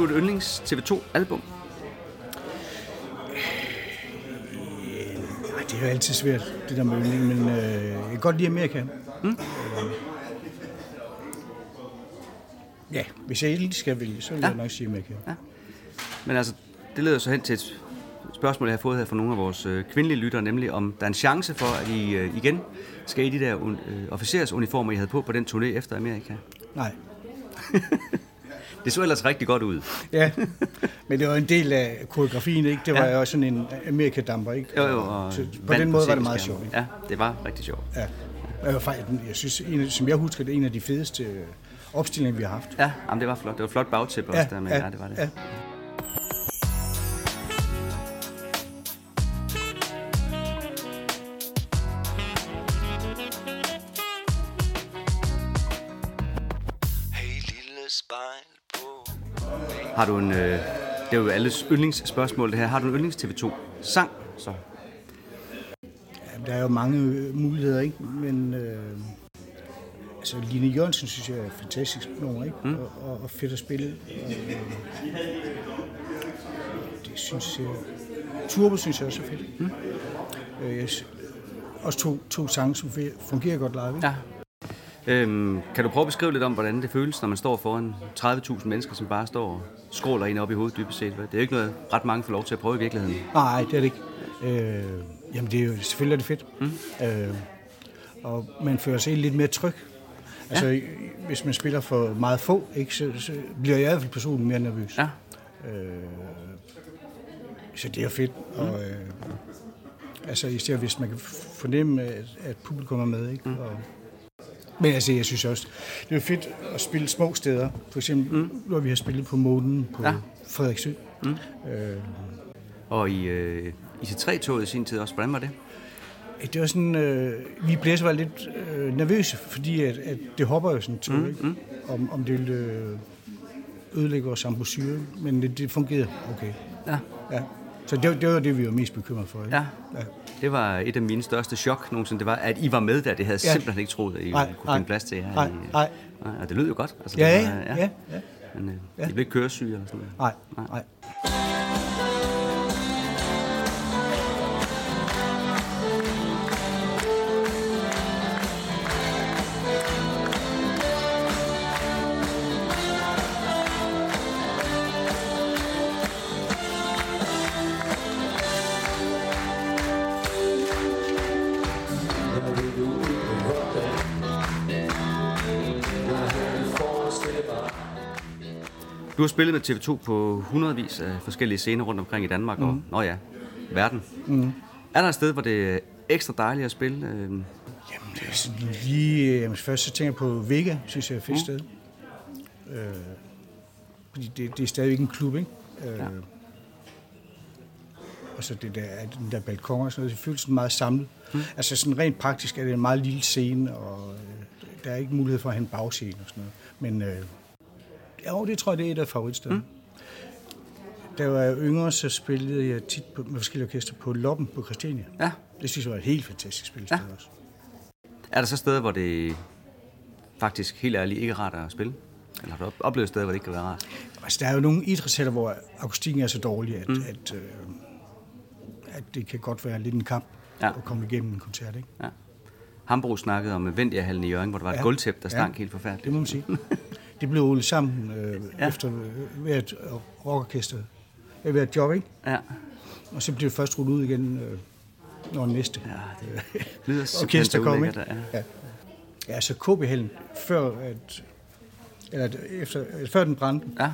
Du et yndlings TV2-album? Ej, det er jo altid svært, det der med yndling, men øh, jeg kan godt lide Amerika. Mm? Ja, hvis jeg egentlig skal vælge, så vil ja. jeg nok sige Amerika. Ja. Men altså, det leder så hen til et spørgsmål, jeg har fået her fra nogle af vores øh, kvindelige lyttere, nemlig om der er en chance for, at I øh, igen skal i de der un- øh, officersuniformer, I havde på på den turné efter Amerika. Nej. <laughs> Det så ellers rigtig godt ud. Ja, men det var en del af koreografien, ikke? Det var Ja. ja. også sådan en Amerikadamper, ikke? Jo, jo, og så på den måde var det meget sjovt, ikke? Ja, det var rigtig sjovt. Ja. Jeg, var faktisk, jeg synes, en som jeg husker, det er en af de fedeste opstillinger, vi har haft. Ja, jamen, det var flot. Det var flot bagtæppe også der med. Ja, det var det. Ja. Har du en... Øh, det er jo alles yndlingsspørgsmål, det her. Har du en yndlings TV2 sang? Så. Jamen, der er jo mange øh, muligheder, ikke? Men øh, altså, Line Jørgensen synes jeg er et fantastisk nummer, ikke? Mm. Og, og, og fedt at spille. Og, det synes jeg... Turbo synes jeg også er fedt. Mm. Øh, jeg, også to, to sange, som fungerer godt live, ikke? Ja. Øhm, kan du prøve at beskrive lidt om, hvordan det føles, når man står foran 30.000 mennesker, som bare står og skråler en op i hovedet dybest set? Det er jo ikke noget, ret mange får lov til at prøve i virkeligheden. Nej, det er det ikke. Øh, jamen, det er jo selvfølgelig er det fedt. Mm. Øh, og man føler sig lidt mere tryg. Altså, ja. hvis man spiller for meget få, ikke, så, så bliver jeg i hvert fald personligt mere nervøs. Ja. Øh, så det er fedt. Mm. Og, øh, altså, især hvis man kan fornemme, at, at publikum er med. Ikke? Mm. Og, men altså, jeg synes også, det er fedt at spille små steder. For eksempel, mm. når vi har spillet på Moden på Ja. Frederiksø. Mm. Øh, Og i øh, IC3-toget i sin tid også, hvordan var det? det var sådan, øh, vi blæser var lidt øh, nervøse, fordi at, at det hopper jo sådan tog, mm. ikke? Om, om det ville øh, ødelægge vores ambusyre, men det, det fungerede okay. Ja. Ja. Så det, det var det, vi var mest bekymret for. Ikke? Ja. ja. Det var et af mine største chok nogensinde, det var, at I var med der. Det havde jeg Ja. simpelthen ikke troet, at I Nej, kunne nej. finde plads til her. Nej, i, nej. nej. Og det lød jo godt. Altså, Ja, det ja, var, ja, ja. Men øh, Ja. I blev ikke køresyge eller sådan noget. Nej, Nej. nej. Du har spillet med TV2 på hundredvis af forskellige scener rundt omkring i Danmark, mm. og nå ja, verden. Mm. Er der et sted, hvor det er ekstra dejligt at spille? Øh, Jamen, det er sådan lige... Øh, først så tænker jeg på Vega, synes jeg er et fedt Mm. sted. Øh, fordi det, det er stadigvæk en klub, ikke? Øh, Ja. Og så det der, den der balkon og sådan noget, det føles sådan meget samlet. Mm. Altså sådan rent praktisk er det en meget lille scene, og øh, der er ikke mulighed for at have en bagscene og sådan noget. Men øh, jo, det tror jeg, det er et af favoritstederne. Mm. Da jeg var yngre, så spillede jeg tit på, med forskellige orkester på Loppen på Christiania. ja. Det synes jeg var et helt fantastisk spillested Ja. også. Er der så steder, hvor det faktisk helt ærligt ikke er rart at spille? Eller har du op- oplevet steder, hvor det ikke kan være rart? Altså, der er jo nogle idrætshaller, hvor akustikken er så dårlig, at, mm. at, øh, at det kan godt være lidt en kamp Ja. ja. at komme igennem en koncert. Ikke? Ja. Hambro snakkede om Vendiahallen i Jørgen, hvor der var et Ja. der Ja. stank helt forfærdeligt. Det må man sige. <laughs> det blev rullet sammen øh, Ja. efter øh, hvert rockorkester, øh, hvert job, ikke? Ja. Og så blev det først rullet ud igen, øh, når næste Ja, det lyder orkester kom. Ikke? Ja. Ja. ja, så KB-hallen, før, at, eller at efter, før den brændte, Ja.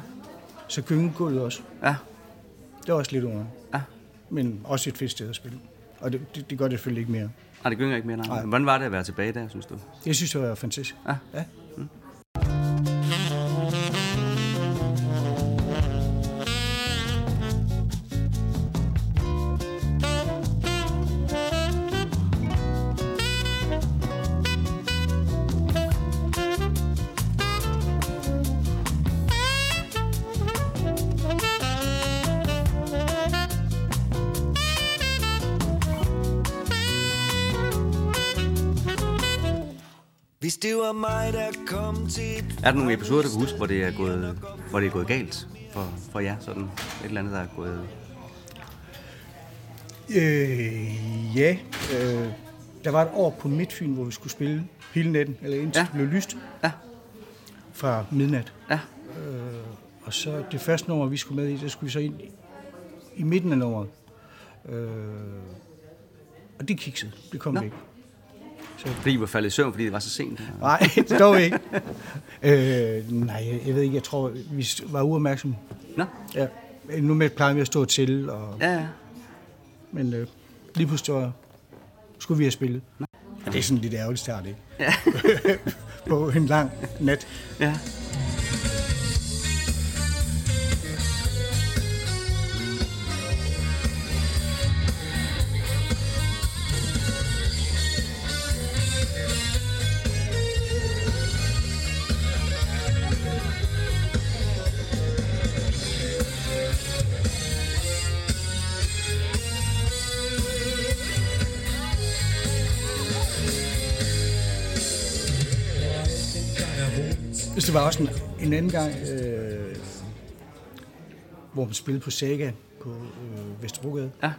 så gyngede gulvet også. Ja. Det var også lidt under. Ja. Men også et fedt sted at spille. Og det, det, det gør det selvfølgelig ikke mere. Nej, det gynger ikke mere. Nej. Nej. Hvordan var det at være tilbage der, synes du? Det synes jeg var fantastisk. Ja. ja. Er der nogle episoder, du kan huske, hvor det er gået, hvor det er gået galt for, for jer? Sådan et eller andet, der er gået... Øh, ja. Øh, der var et år på Midtfyn, hvor vi skulle spille hele natten, eller indtil Ja. det blev lyst. Ja. Fra midnat. Ja. Og så det første nummer, vi skulle med i, der skulle vi så ind i, midten af nummeret. Øh, og det kiksede. Det kom Nå. væk. Fordi I var faldet i søvn, fordi det var så sent. Nej, <laughs> dog ikke. øh, nej, jeg, ved ikke. Jeg tror, vi var uopmærksomme. Nå. Ja. Nu med plejer vi at stå til, og, Ja, ja. men øh, lige pludselig var, skulle vi have spillet. Og det er sådan lidt ærgerligt start, ikke? Ja. <laughs> på en lang nat. ja. Var også en, en anden gang, øh, hvor man spillede på Saga på øh, Vesterbrogade. Ja.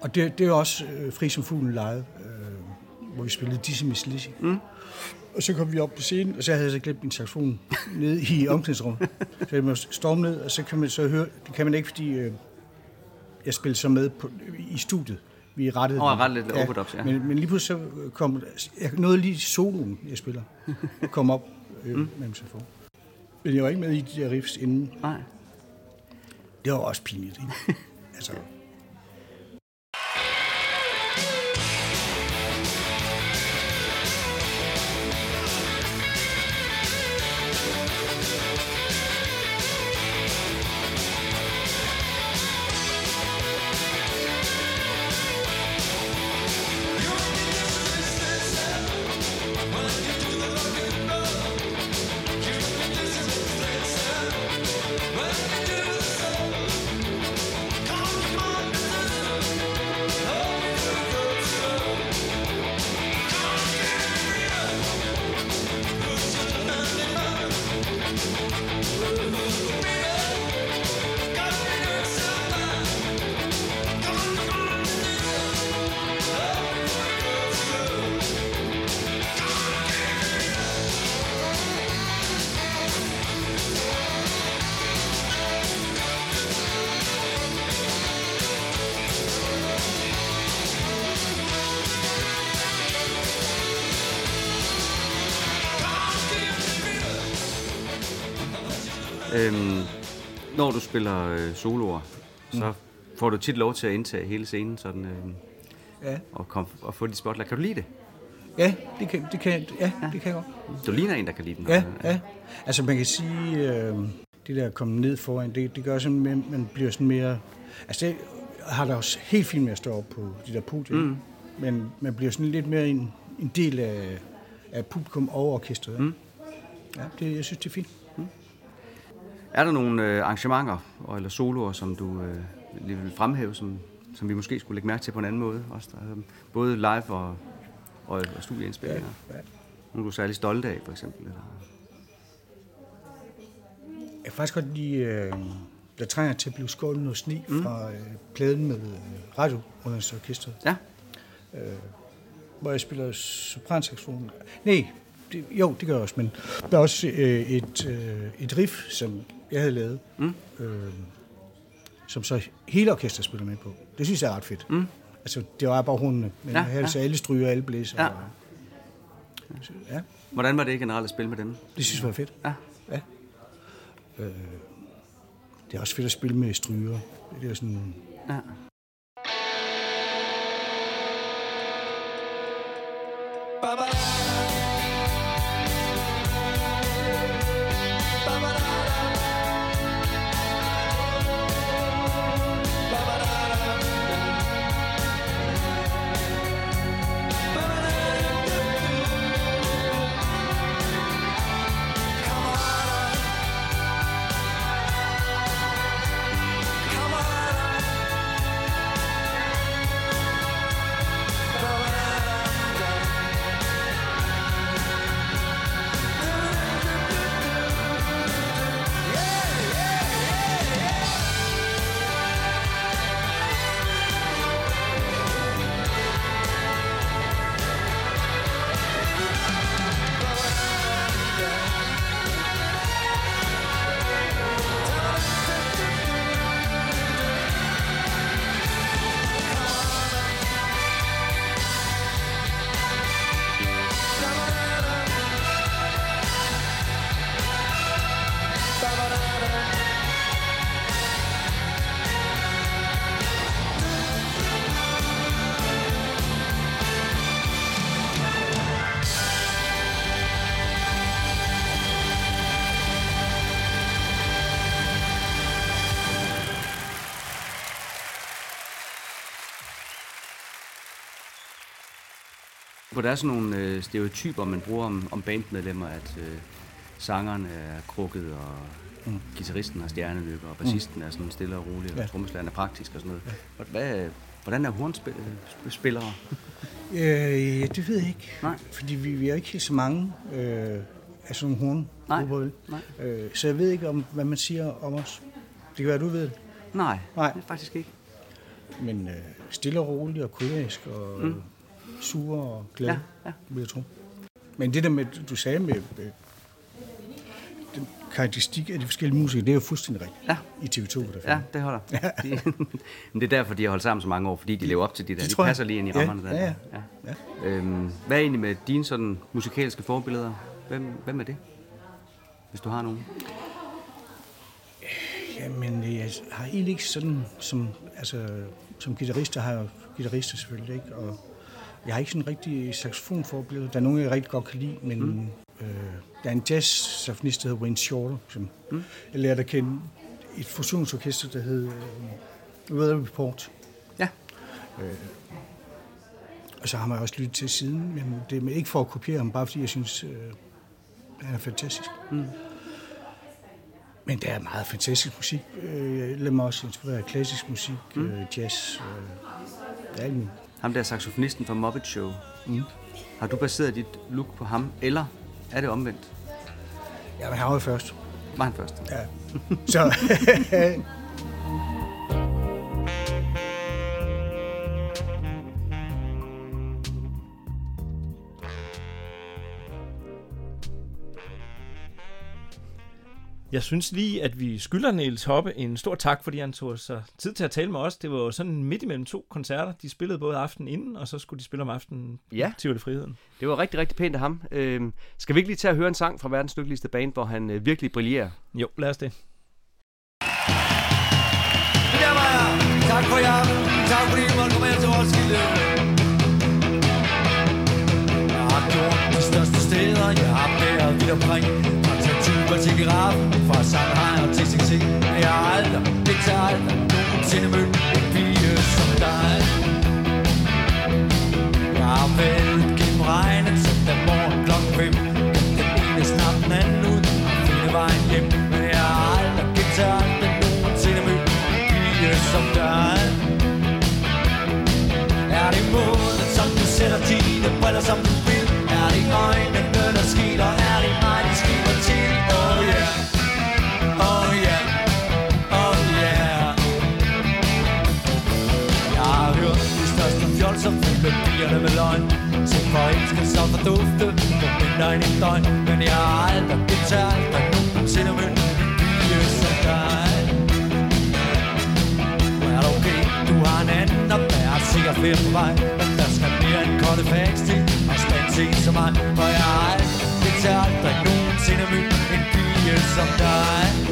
Og det, det er også øh, fri som fuglen live, øh, hvor vi spillede Dizzy Miss Lizzy. Mm. Og så kom vi op på scenen, og så havde jeg så glemt min saxofon nede i omklædningsrummet. Så jeg må storme ned, og så kan man så høre, det kan man ikke, fordi øh, jeg spillede så med på, i studiet. Vi rettede Åh, den. rettede lidt overdubs, ja. Men, men lige pludselig så kom, jeg nåede lige soloen, jeg spiller, kom op øh, mm. med min saxofon. Men jeg var ikke med i de der riffs inden. Nej. Det var også pinligt, ikke? <laughs> altså, når du spiller øh, soloer, så får du tit lov til at indtage hele scenen sådan, øh, ja. og, kom, og få dit spotlight. Kan du lide det? Ja, det kan, det kan, ja, det kan jeg godt. Du ligner en, der kan lide den. Ja, ja. Altså man kan sige, øh, det der at komme ned foran, det, det gør sådan, at man bliver sådan mere... Altså det har der også helt fint med at stå op på de der podier. Mm. Men man bliver sådan lidt mere en, en del af, af publikum og orkestret. Mm. Ja, det, jeg synes, det er fint. Er der nogle øh, arrangementer eller soloer, som du øh, lige vil fremhæve, som, som vi måske skulle lægge mærke til på en anden måde? Også der, øh, både live og, og, og studieindspillinger. Nogle du er særlig stolte af, for eksempel? Eller? Jeg kan faktisk godt lide, øh, der trænger til at blive skålet noget sne mm. fra øh, pladen med øh, radiounderholdningsorkestret, Ja, hvor jeg spiller sopransaxofon. Nej, det, jo, det gør jeg også, men der er også øh, et, øh, et riff, som jeg havde lavet, mm. øh, som så hele orkestret spiller med på. Det synes jeg er ret fedt. Mm. Altså, det var bare hundene, men Ja, her er ja. så alle stryger, alle blæser. Ja. Og, så, ja, hvordan var det generelt at spille med dem? det synes jeg var fedt. Ja. Ja. Øh, det er også fedt at spille med stryger. Det er sådan... Ja. Hvor der er sådan nogle øh, stereotyper, man bruger om, om bandmedlemmer, at øh, sangeren er krukket, og mm. guitaristen har stjernenykker, og bassisten mm. er sådan stille og rolig, og Ja. trommeslageren er praktisk og sådan noget. Ja. Hvad, hvordan er hornspillere? <laughs> Øh, det ved jeg ikke. Nej. Fordi vi, vi er ikke så mange øh, af sådan nogle horn. Nej, nej. Øh, så jeg ved ikke, om, hvad man siger om os. Det kan være, du ved. Nej, Nej. det er faktisk ikke. Men øh, stille og rolig og kolerisk og mm. Sure og glade, Ja, ja, ja. ja. vil jeg tro. Men det der med, du sagde med, med den karakteristik af de forskellige musikere, det er jo fuldstændig rigtigt Ja. i TV2. Der Ja, det holder. De, <laughs> men det er derfor, de har holdt sammen så mange år, fordi de lever op til de der. De jeg. passer lige ind i Ja, rammerne der. ja, ja. ja. Ja. Øhm, hvad er egentlig med dine sådan musikalske forbilleder? Hvem, hvem er det? Hvis du har nogen. Jamen, jeg har egentlig ikke sådan, som, altså, som guitarist, der har jeg guitarister selvfølgelig, ikke? Og jeg har ikke sådan en rigtig saxofonforbillede. Der er nogen, jeg rigtig godt kan lide, men mm. øh, der er en jazz-saxofonist, der hedder Wayne Shorter, som mm. jeg lærte at kende et fusionsorkester, der hed øh, Weather Report. Ja. Og så har man også lyttet til siden, men det er ikke for at kopiere ham, bare fordi jeg synes, øh, han er fantastisk. Mm. Men der er meget fantastisk musik. Øh, Jeg lader mig også inspirere af klassisk musik, mm. øh, jazz, øh, alt muligt. Ham der saxofonisten fra Muppet Show. Mm. Har du baseret dit look på ham, eller er det omvendt? Ja, men han var jo først. Var han først? Ja. Så, <laughs> Jeg synes lige, at vi skylder Niels Hoppe en stor tak, fordi han tog sig tid til at tale med os. Det var jo sådan midt imellem to koncerter. De spillede både aftenen inden, og så skulle de spille om aftenen Ja. til Friheden. Det var rigtig, rigtig pænt af ham. Øhm, skal vi ikke lige tage at høre en sang fra verdens lykkeligste band, hvor han øh, virkelig brillerer? Jo, lad os det. Tak for jer. Tak fordi I måtte komme her til Roskilde. Jeg har gjort de største steder. Jeg har været vidt omkring. Fra Tatuba til Giraffen. Fra Shanghai og til Xixi. Men jeg har aldrig, det tager aldrig nogensinde mødt en pige som dig. Jeg har været gennem regnet Søndag morgen klokken fem. Den ene snart den anden ud og finde vejen hjem. Men jeg har aldrig, det tager aldrig nogensinde mødt en pige som dig. Er det måden, som du sætter dine briller, som du vil? Er det øjnene, der mig For jeg har aldrig, det tager aldrig nogensinde mødt En pige som dig.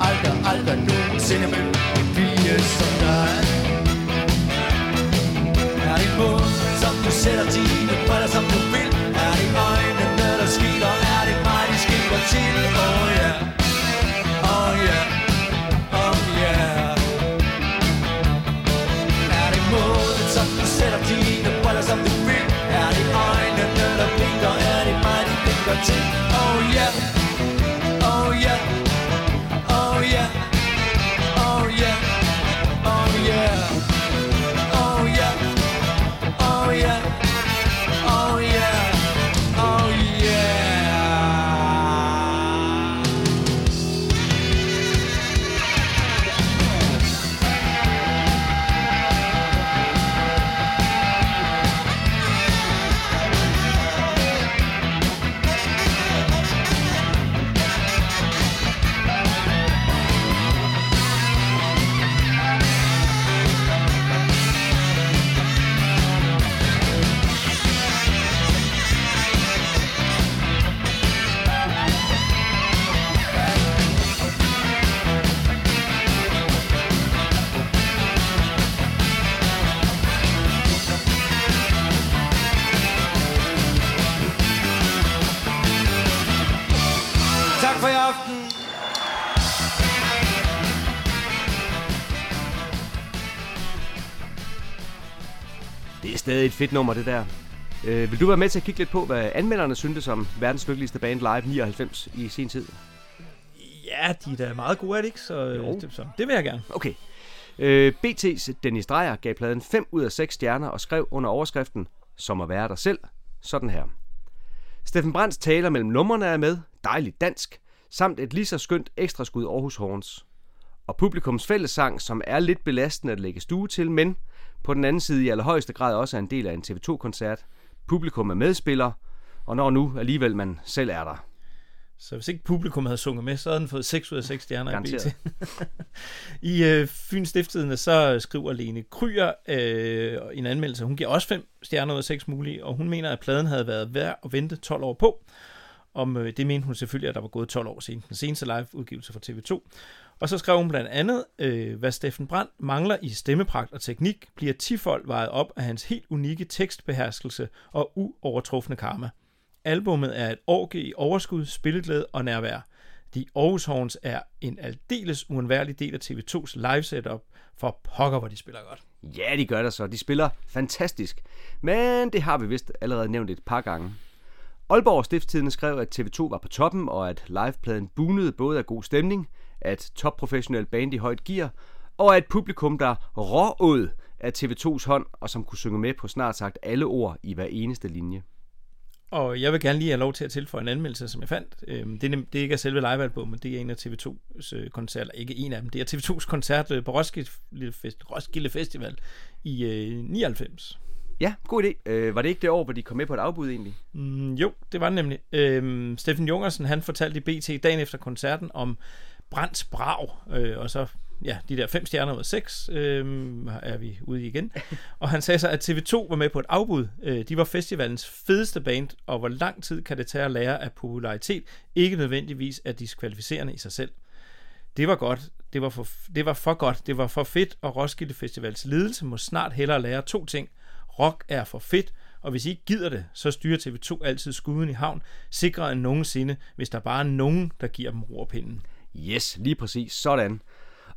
Aldrig, aldrig, nogensinde mødt en pige som dig Er det mod, som du sætter dine briller, som du vil? Er det øjnene, der skiler? Er det mig, de skiler til? Oh yeah, oh yeah, oh yeah er det måden, som du sætter dine briller, som du vil? Er det øjnene, der blinker? Er det mig, de blinker til? Oh yeah, fedt nummer, det der. Øh, vil du være med til at kigge lidt på, hvad anmelderne syntes om verdens lykkeligste band live 99 i sin tid? Ja, de er da meget gode, er det ikke? Så, Jo. det, så det vil jeg gerne. Okay. Øh, BT's Dennis Dreyer gav pladen 5 ud af 6 stjerner og skrev under overskriften Som at være dig selv, sådan her. Steffen Brands taler mellem numrene er med, dejligt dansk, samt et lige så skønt ekstra skud Aarhus Horns. Og publikums fællessang, som er lidt belastende at lægge stue til, men på den anden side i allerhøjeste grad også er en del af en TV2-koncert. Publikum er medspiller, og når nu alligevel man selv er der. Så hvis ikke publikum havde sunget med, så havde den fået 6 ud af 6 stjerner i. BT. <laughs> I øh, Fyns Stiftstidende, så skriver Lene Kryer øh, en anmeldelse, hun giver også 5 stjerner ud af 6 mulige, og hun mener, at pladen havde været værd at vente 12 år på. Om øh, det mente hun selvfølgelig, at der var gået 12 år siden den seneste live-udgivelse fra TV2. Og så skrev hun blandt andet, øh, hvad Steffen Brandt mangler i stemmepragt og teknik, bliver tifold vejet op af hans helt unikke tekstbeherskelse og uovertrufne karma. Albummet er et orge i overskud, spilleglæde og nærvær. De Aarhus Horns er en aldeles uundværlig del af TV2's live setup, for pokker, hvor de spiller godt. Ja, de gør det så. De spiller fantastisk. Men det har vi vist allerede nævnt et par gange. Aalborg Stiftstidende skrev, at TV2 var på toppen, og at livepladen bunede både af god stemning, at topprofessionel band i højt gear, og at publikum, der rååd af TV2's hånd, og som kunne synge med på snart sagt alle ord i hver eneste linje. Og jeg vil gerne lige have lov til at tilføje en anmeldelse, som jeg fandt. Øhm, Det er, det er ikke selve livealbummet, det er en af TV2's øh, koncerter, ikke en af dem, det er TV2's koncert øh, på Roskilde, Fest, Roskilde Festival i øh, 99. Ja, god idé. Øh, var det ikke det år, hvor de kom med på et afbud egentlig? Mm, jo, det var det nemlig. Øhm, Steffen Jungersen, han fortalte i BT dagen efter koncerten om Brands Brag, øh, og så ja, de der fem stjerner ud af seks øh, er vi ude i igen. <laughs> Og han sagde så, at TV2 var med på et afbud. Øh, de var festivalens fedeste band, og hvor lang tid kan det tage at lære af popularitet, ikke nødvendigvis er diskvalificerende i sig selv. Det var godt. Det var, for, det var for godt. Det var for fedt, og Roskilde Festivals ledelse må snart hellere lære to ting. Rock er for fedt, og hvis I ikke gider det, så styrer TV2 altid skuden i havn, sikrere end nogensinde, hvis der bare er nogen, der giver dem rorpinden. Yes, lige præcis. Sådan.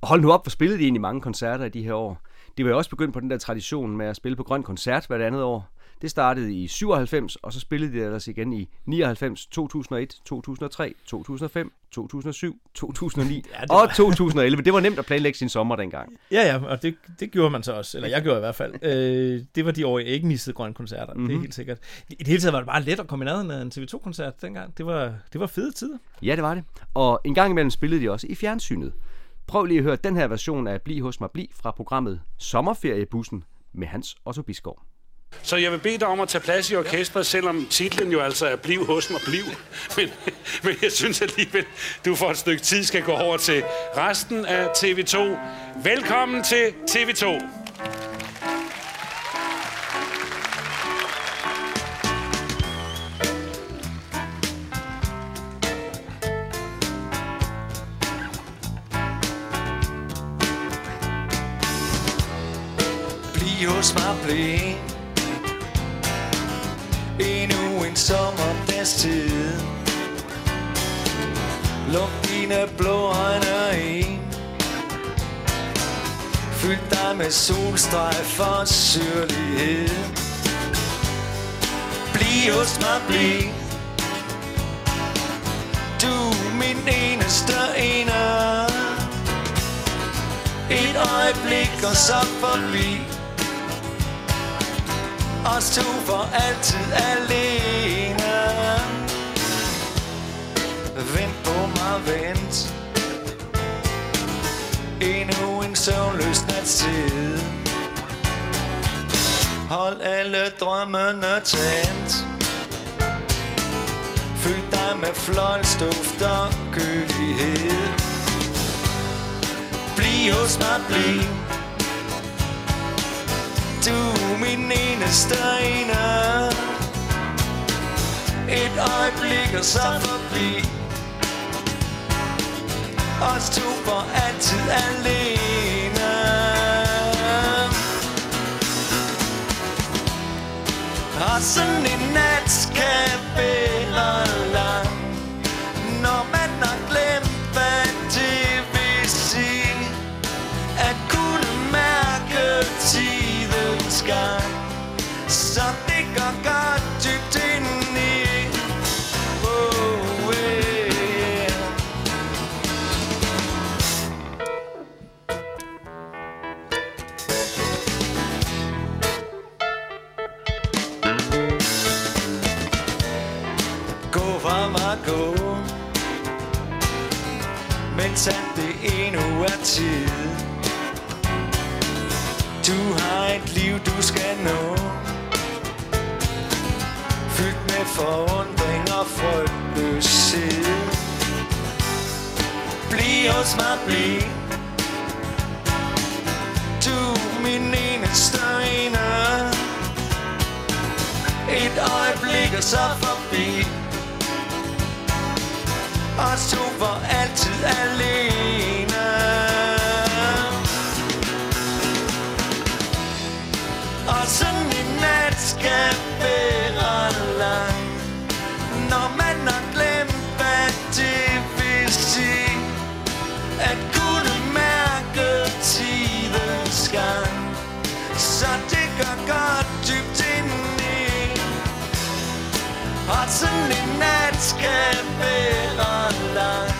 Og hold nu op, hvor spillede de egentlig mange koncerter i de her år. De var jo også begyndt på den der tradition med at spille på Grøn Koncert hvert andet år. Det startede i 97, og så spillede de ellers igen i 99, 2001, 2003, 2005, 2007, 2009 Ja, det og var- 2011. Det var nemt at planlægge sin sommer dengang. Ja, ja, og det, det gjorde man så også, eller jeg gjorde i hvert fald. Øh, det var de år, jeg ikke missede grønne koncerter, mm-hmm. det er helt sikkert. I det hele taget var det bare let at komme i nærheden af en TV2-koncert dengang. Det var, det var fede tider. Ja, det var det. Og en gang imellem spillede de også i fjernsynet. Prøv lige at høre den her version af Bliv hos mig bliv fra programmet Sommerferiebussen med Hans Otto Bisgaard. Så jeg vil bede dig om at tage plads i orkestret, selvom titlen jo altså er Bliv hos mig, bliv. <laughs> Men, men jeg synes alligevel, du for et stykke tid skal gå over til resten af TV2. Velkommen til TV2. Bliv hos mig, bliv Endnu en sommerfesttid Luk dine blå øjne ind Fyld dig med solstrejf for syrlighed. Bliv hos mig, bliv. Du min eneste ene Et øjeblik og så forbi. Os to for altid alene. Vent på mig, vent. Endnu en søvnløs tid Hold alle drømmene tændt. Fyld dig med fløjlsduft og kølighed Bliv hos mig, bliv du er min eneste ene. Et øjeblik og så forbi Os to for altid alene. Og sådan en nat skal være du Fyldt med forundring og frygtløshed Bliv hos mig, bliv. Du min eneste ene. Et øjeblik og så forbi. Os to var altid alene. Sådan en nat skal være lang. Når man har glemt, hvad det vil sige At kunne mærke tidens gang. Så det gør godt dybt indeni Og sådan en nat skal være lang.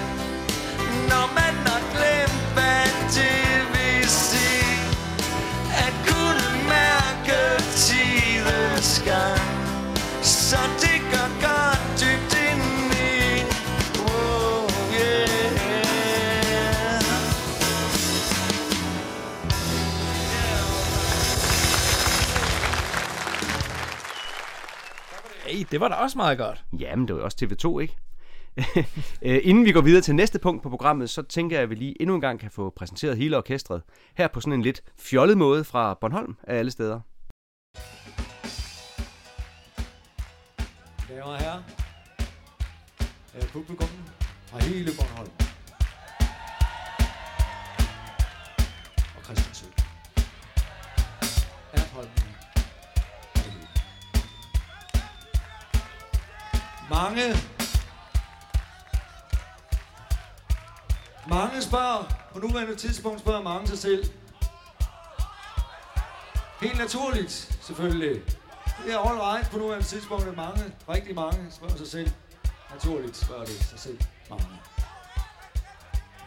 Gang Så det gør godt dybt indeni oh, yeah. Hey, det var da også meget godt. Jamen, det var jo også TV2, ikke? <laughs> Øh, Inden vi går videre til næste punkt på programmet, så tænker jeg, at vi lige endnu en gang kan få præsenteret hele orkestret. Her på sådan en lidt fjollet måde fra Bornholm af alle steder. Damer og herrer, er publikum fra hele Bornholm og Christiansø. Ertholm. og. Mange Mange spørger, på nuværende tidspunkt spørger mange sig selv. Helt naturligt, selvfølgelig. Det er all right på nuværende tidspunkt, at mange, rigtig mange spørger sig selv. Naturligt spørger det sig selv mange.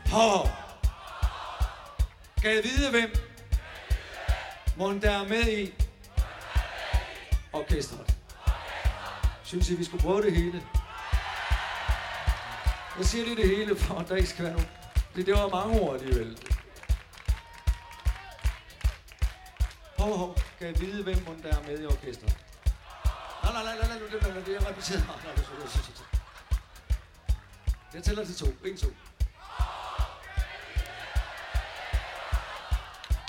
Hov! Kan jeg vide, hvem Mon der er med i orkestret? Synes I, vi skulle prøve det hele? Jeg siger lige det hele, for at der ikke skal være nogen... Det, det var mange ord alligevel. Hov, hov. Kan jeg vide, hvem mon der er med i orkestret? Nej, nej, nej, nej, nej, nej, nej, nej, det er repeteret. Nej, nej, nej, nej, nej, nej. Jeg tæller til to. En, to.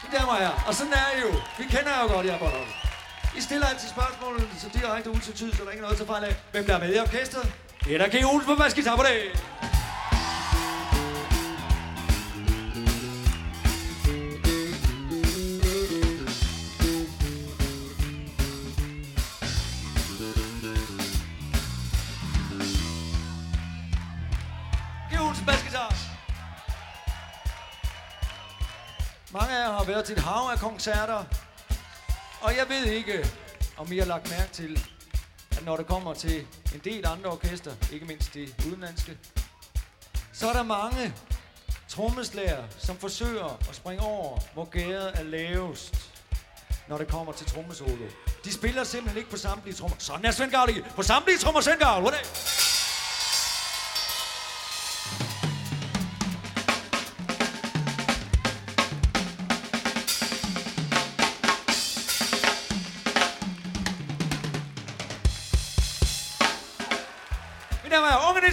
Mine damer og herrer, og sådan er det jo. Vi kender jo godt jer Bornholm. I stiller altid spørgsmålene så direkte ud til utvetydigt, så der er ikke noget til fejl af. Hvem der er med i orkestret? Det er der G. Olsen på basgitar på det. Været til et hav af koncerter, og jeg ved ikke, om I har lagt mærke til, at når det kommer til en del andre orkester, ikke mindst de udenlandske, så er der mange trommeslager, som forsøger at springe over, hvor gæret er lavest, når det kommer til trommesolo. De spiller simpelthen ikke på samtlige trommer. Sådan er Svend Gavl ikke. På samtlige trommer, Svend Gavl. Hvordan?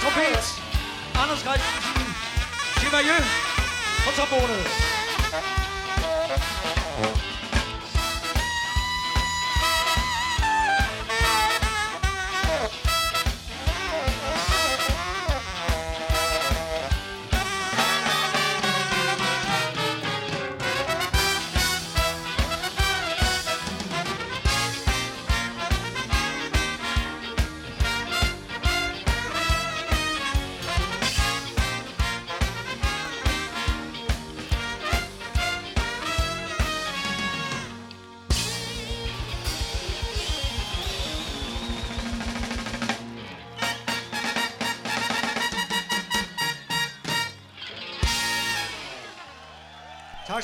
trompet. Anders Christensen. Tim Ajø på trombone.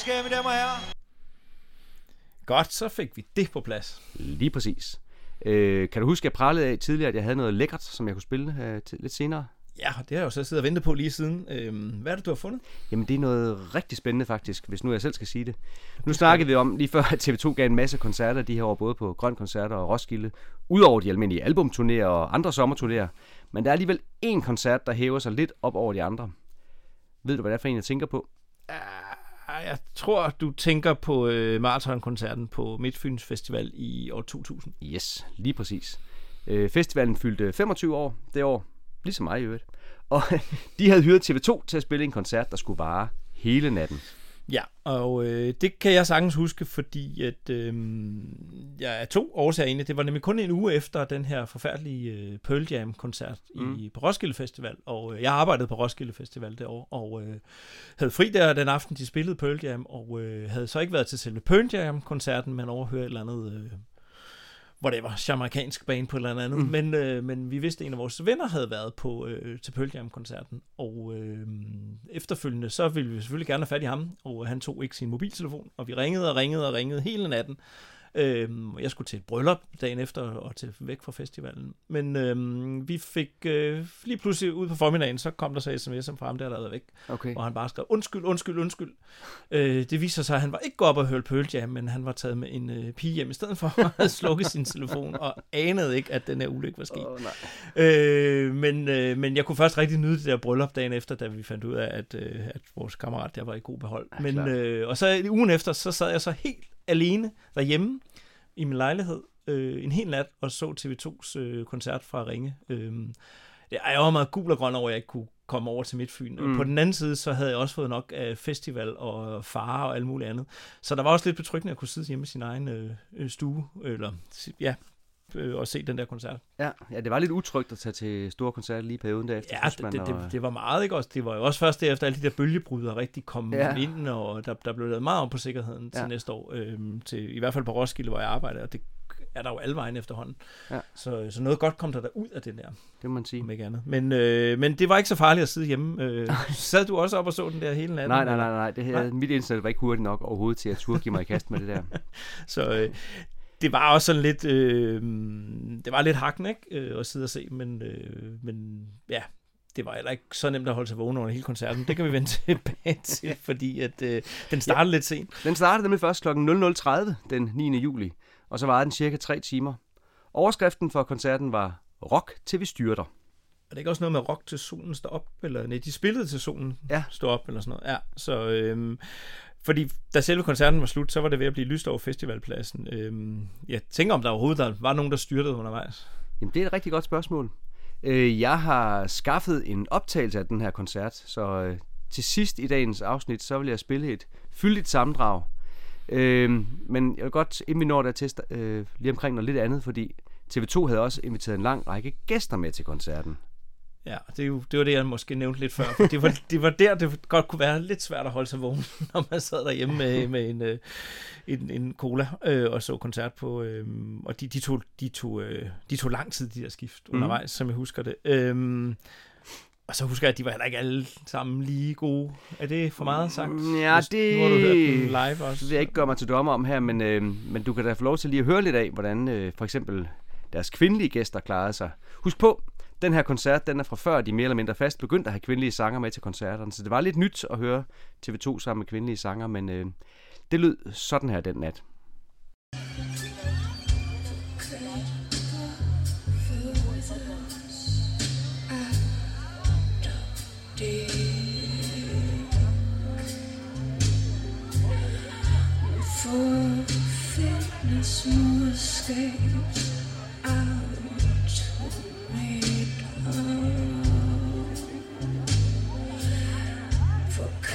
Have, mine damer og herrer. Godt, så fik vi det på plads. Lige præcis. Øh, kan du huske, at jeg pralede af tidligere, at jeg havde noget lækkert, som jeg kunne spille øh, til, lidt senere? Ja, det har jeg jo så siddet og ventet på lige siden. Øhm, hvad er det, du har fundet? Jamen, det er noget rigtig spændende faktisk, hvis nu jeg selv skal sige det. Nu snakkede vi om lige før, at TV2 gav en masse koncerter de her år, både på Grøn Koncerter og Roskilde, udover de almindelige albumturnéer og andre sommerturnéer. Men der er alligevel en koncert, der hæver sig lidt op over de andre. Ved du, hvad det er for en, jeg tænker på? Jeg tror, du tænker på øh, maratonkoncerten på Midtfyns Festival i år 2000. Yes, lige præcis. Øh, festivalen fyldte 25 år det år, ligesom mig i øvrigt. Og <laughs> de havde hyret TV2 til at spille en koncert, der skulle vare hele natten. Ja, og øh, det kan jeg sagtens huske, fordi at, øh, jeg er to årsager egentlig. Det var nemlig kun en uge efter den her forfærdelige øh, Pearl Jam-koncert mm. i, på Roskilde Festival. Og øh, jeg arbejdede på Roskilde Festival det år, og øh, havde fri der den aften, de spillede Pearl Jam, og øh, havde så ikke været til selve Pearl Jam-koncerten, men overhørt et eller andet... Øh, whatever, jamaikansk bane på eller andet. Mm. Men, øh, men vi vidste, at en af vores venner havde været på øh, til Pearl Jam-koncerten, og øh, efterfølgende, så ville vi selvfølgelig gerne have fat i ham, og han tog ikke sin mobiltelefon, og vi ringede og ringede og ringede hele natten. Øhm, jeg skulle til et bryllup dagen efter og til væk fra festivalen. Men øhm, vi fik øh, lige pludselig ud på formiddagen, så kom der så sms'er fra ham, der havde været væk. Okay. Og han bare skrev, undskyld, undskyld, undskyld. Øh, det viser sig, at han var ikke gået op og hørt Pearl Jam, men han var taget med en øh, pige hjem i stedet for <laughs> at have slukket sin telefon, og anede ikke, at den her ulykke var sket. Åh, nej. Øh, men, øh, men jeg kunne først rigtig nyde det der bryllup dagen efter, da vi fandt ud af, at, øh, at vores kammerat der var i god behold. Ja, men, øh, og så ugen efter, så sad jeg så helt alene derhjemme i min lejlighed øh, en hel nat og så TV2's øh, koncert fra Ringe. Øh, jeg var meget gul og grøn over, at jeg ikke kunne komme over til Midtfyn. Mm. På den anden side, så havde jeg også fået nok af festival og fare og alt muligt andet. Så der var også lidt betryggende at kunne sidde hjemme i sin egen øh, øh, stue, eller ja, øh, og se den der koncert. Ja, ja, det var lidt utrygt at tage til store koncerter lige perioden derefter. Ja, synes man, det, det, og- det, det var meget, ikke også? Det var jo også først derefter, alle de der bølgebryder rigtig kom Ja. ja. ind, og der, der blev lavet meget om på sikkerheden til Ja. næste år. Øhm, til, I hvert fald på Roskilde, hvor jeg arbejder, og det er der jo alle vejen efterhånden. Ja. Så, så noget godt kom der, der ud af det der, Det må man sige. om ikke andet. Men, øh, men det var ikke så farligt at sidde hjemme. Øh, <laughs> sad du også op og så den der hele natten? Nej, nej, nej, nej. Det her, Nej. mit internet var ikke hurtigt nok overhovedet til at turde give mig i kast med det der. <laughs> Så øh, det var også sådan lidt, øh, det var lidt hakken, ikke? Øh, at sidde og se, men, øh, men ja, det var heller ikke så nemt at holde sig vågen under hele koncerten. Det kan vi vende <laughs> tilbage til, fordi at, øh, den startede ja. lidt sent. Den startede nemlig først kl. 00.30 den 9. juli, og så varede den cirka 3 timer. Overskriften for koncerten var Rock til vi styrter. Er det ikke også noget med rock til solen står op? Eller nej, de spillede til solen Ja. står op, eller sådan noget. Ja, så... Øhm, fordi da selve koncerten var slut, så var det ved at blive lyst over festivalpladsen. Øhm, jeg tænker, om der overhovedet der var nogen, der styrtede undervejs. Jamen, det er et rigtig godt spørgsmål. Øh, Jeg har skaffet en optagelse af den her koncert, så øh, til sidst i dagens afsnit, så vil jeg spille et fyldigt sammendrag. Øh, Men jeg vil godt, inden vi når der til øh, lige omkring noget lidt andet, fordi TV2 havde også inviteret en lang række gæster med til koncerten. Ja, det, er jo, det var det, jeg måske nævnte lidt før. For det, var, det var der, det godt kunne være lidt svært at holde sig vågen, <laughs> når man sad derhjemme med, <laughs> med en, øh, en, en cola øh, og så koncert på. Øh, og de, de, tog, de, tog, øh, de tog lang tid, de der skift Mhm. undervejs, som jeg husker det. Øh, og så husker jeg, at de var heller ikke alle sammen lige gode. Er det for meget sagt? Ja, Hvis- det Nu har du hørt den live også. vil jeg ikke gøre mig til dommer om her, men, øh, men du kan da få lov til lige at høre lidt af, hvordan øh, for eksempel deres kvindelige gæster klarede sig. Husk på, den her koncert, den er fra før de mere eller mindre fast begyndte at have kvindelige sanger med til koncerterne, så det var lidt nyt at høre TV2 sammen med kvindelige sanger, men øh, det lød sådan her den nat. For fitness must For out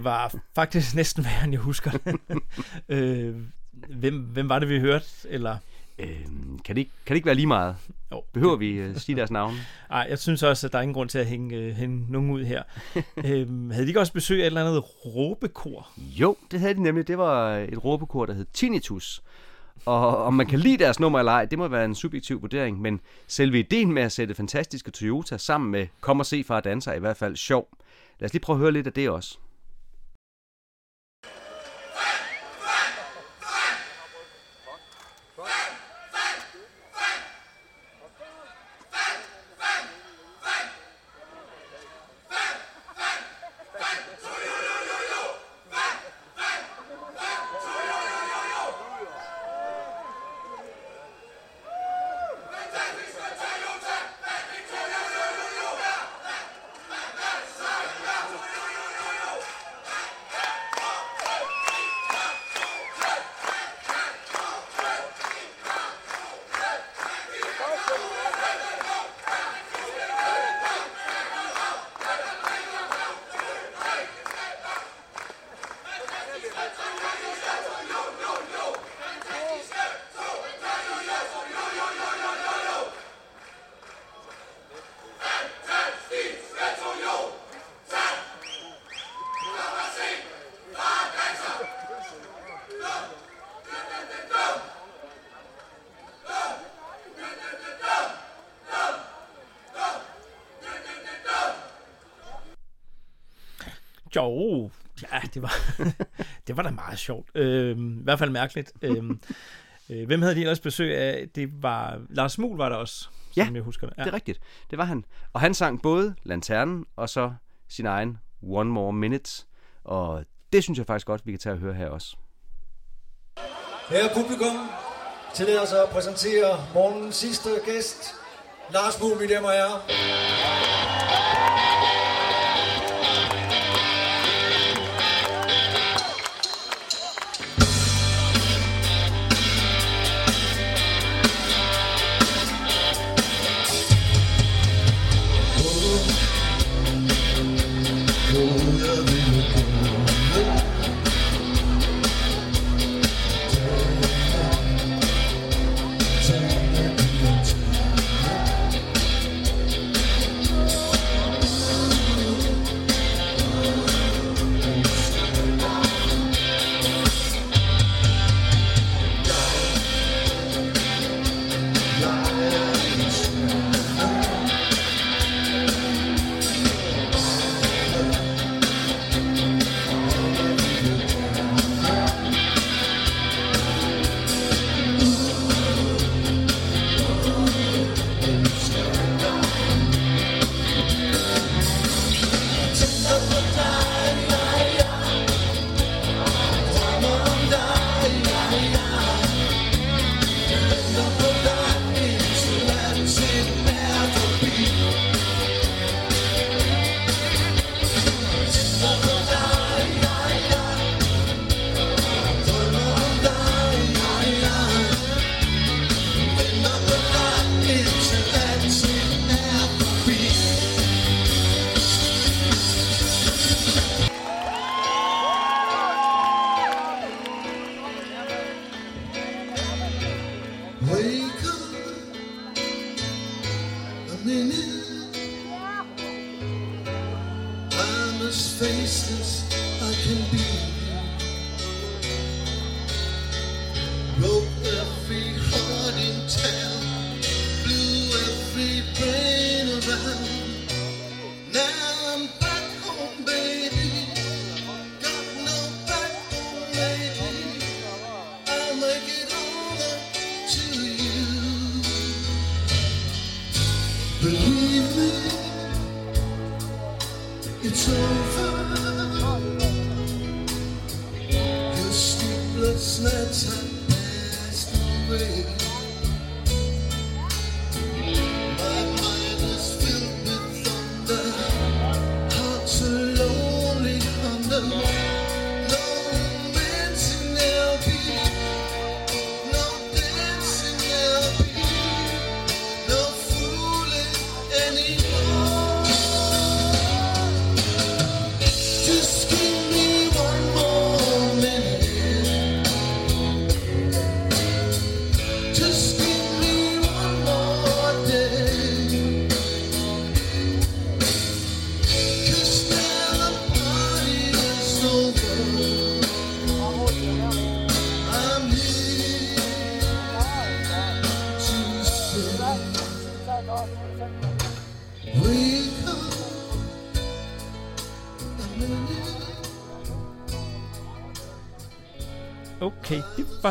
det var faktisk næsten værre, end jeg husker. <laughs> øh, hvem, hvem var det, vi hørte? Eller... Øhm, kan, det ikke, kan det ikke være lige meget? Jo. Behøver vi uh, sige deres navne? Nej, jeg synes også, at der er ingen grund til at hænge, øh, hænge nogen ud her. <laughs> øhm, havde de ikke også besøg af et eller andet råbekor? Jo, det havde de nemlig. Det var et råbekor, der hed Tinnitus. Og om man kan lide deres nummer eller ej, det må være en subjektiv vurdering, men selve ideen med at sætte fantastiske Toyota sammen med Kom og se far danser er i hvert fald sjov. Lad os lige prøve at høre lidt af det også. Meget sjovt. Øhm, I hvert fald mærkeligt. Øhm, <laughs> øh, hvem havde de ellers besøg af? Det var Lars Mul var der også, Ja, som jeg husker det. det er rigtigt. Det var han. Og han sang både Lanternen og så sin egen One More Minute. Og det synes jeg faktisk godt, vi kan tage og høre her også. Her publikum, tillader sig at præsentere morgens sidste gæst, Lars mine damer og herrer.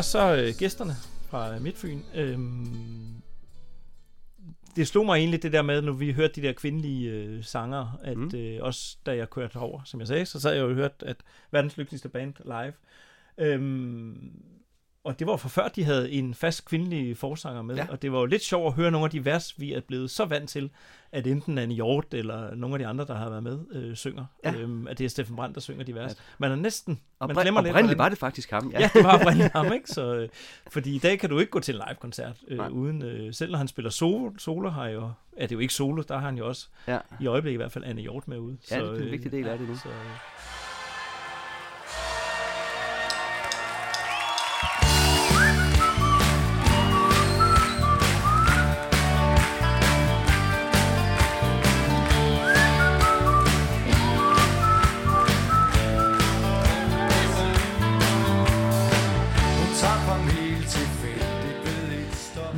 Var så øh, gæsterne fra øh, Midtfyn. Øhm, det slog mig egentlig det der med, når vi hørte de der kvindelige øh, sanger, at mm. øh, også da jeg kørte over, som jeg sagde, så sad jeg jo og hørt, at verdens lykkeligste band live. Øhm, og det var for før, de havde en fast kvindelig forsanger med, Ja. ja. og det var jo lidt sjovt at høre nogle af de vers, vi er blevet så vant til, at enten Anne Hjort eller nogle af de andre, der har været med, øh, synger. Ja. Øhm, at det er Steffen Brandt, der synger de vers. Man er næsten... Man Opri- glemmer lidt, hvordan- var det faktisk ham, ja. Ja, det var <laughs> oprindeligt ham, ikke? Så, øh, fordi i dag kan du ikke gå til en live-koncert Nej. øh, uden... Øh, selv når han spiller solo, solo har jo, er det jo ikke solo, der har han jo også, Ja. i øjeblikket i hvert fald, Anne Hjort med ude. Ja, det er en vigtig del af det nu. Så, øh,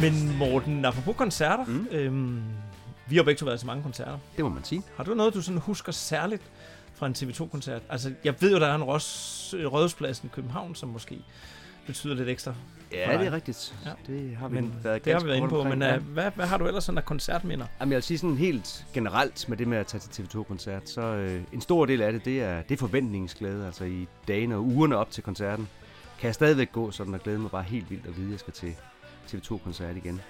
Men Morten, apropos koncerter, mm. øhm, vi har begge to været til mange koncerter. Det må man sige. Har du noget, du sådan husker særligt fra en TV2-koncert? Altså, jeg ved jo, der er en Ros, Rådhuspladsen i København, som måske betyder lidt ekstra. Ja, det er rigtigt. Det har vi men, været det har vi været inde på, omkring, men ja. ja. hvad, hvad har du ellers sådan af koncertminder? Jamen, jeg vil sige sådan helt generelt med det med at tage til TV2-koncert, så øh, en stor del af det, det er, det er forventningsglæde. Altså i dagene og ugerne op til koncerten, kan jeg stadigvæk gå sådan og glæde mig bare helt vildt at vide, at jeg skal til TV2-koncert igen.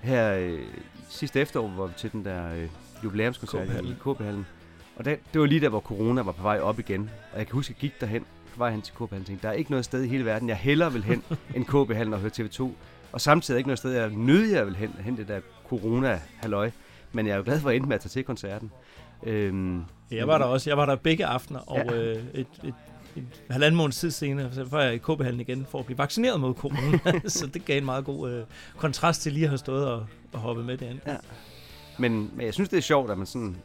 Her øh, sidste efterår var vi til den der øh, jubilæumskoncert i KB-hallen. KB-hallen. Og der, det var lige der, hvor corona var på vej op igen. Og jeg kan huske, at jeg gik derhen på vej hen til KB-hallen og tænkte, der er ikke noget sted i hele verden, jeg hellere vil hen end <laughs> KB-hallen og høre TV2. Og samtidig er ikke noget sted, jeg nødig jeg vil hen, hen det der corona-halløj. Men jeg er jo glad for at ende med at tage til koncerten. Øhm, Jeg var der også. Jeg var der begge aftener, og ja. øh, et, et, et halvanden måneds tid senere, så var jeg i KB-hallen igen for at blive vaccineret mod corona. <laughs> så det gav en meget god øh, kontrast til lige at have stået og, og hoppet med derinde. Ja. Men, men jeg synes, det er sjovt, at man sådan,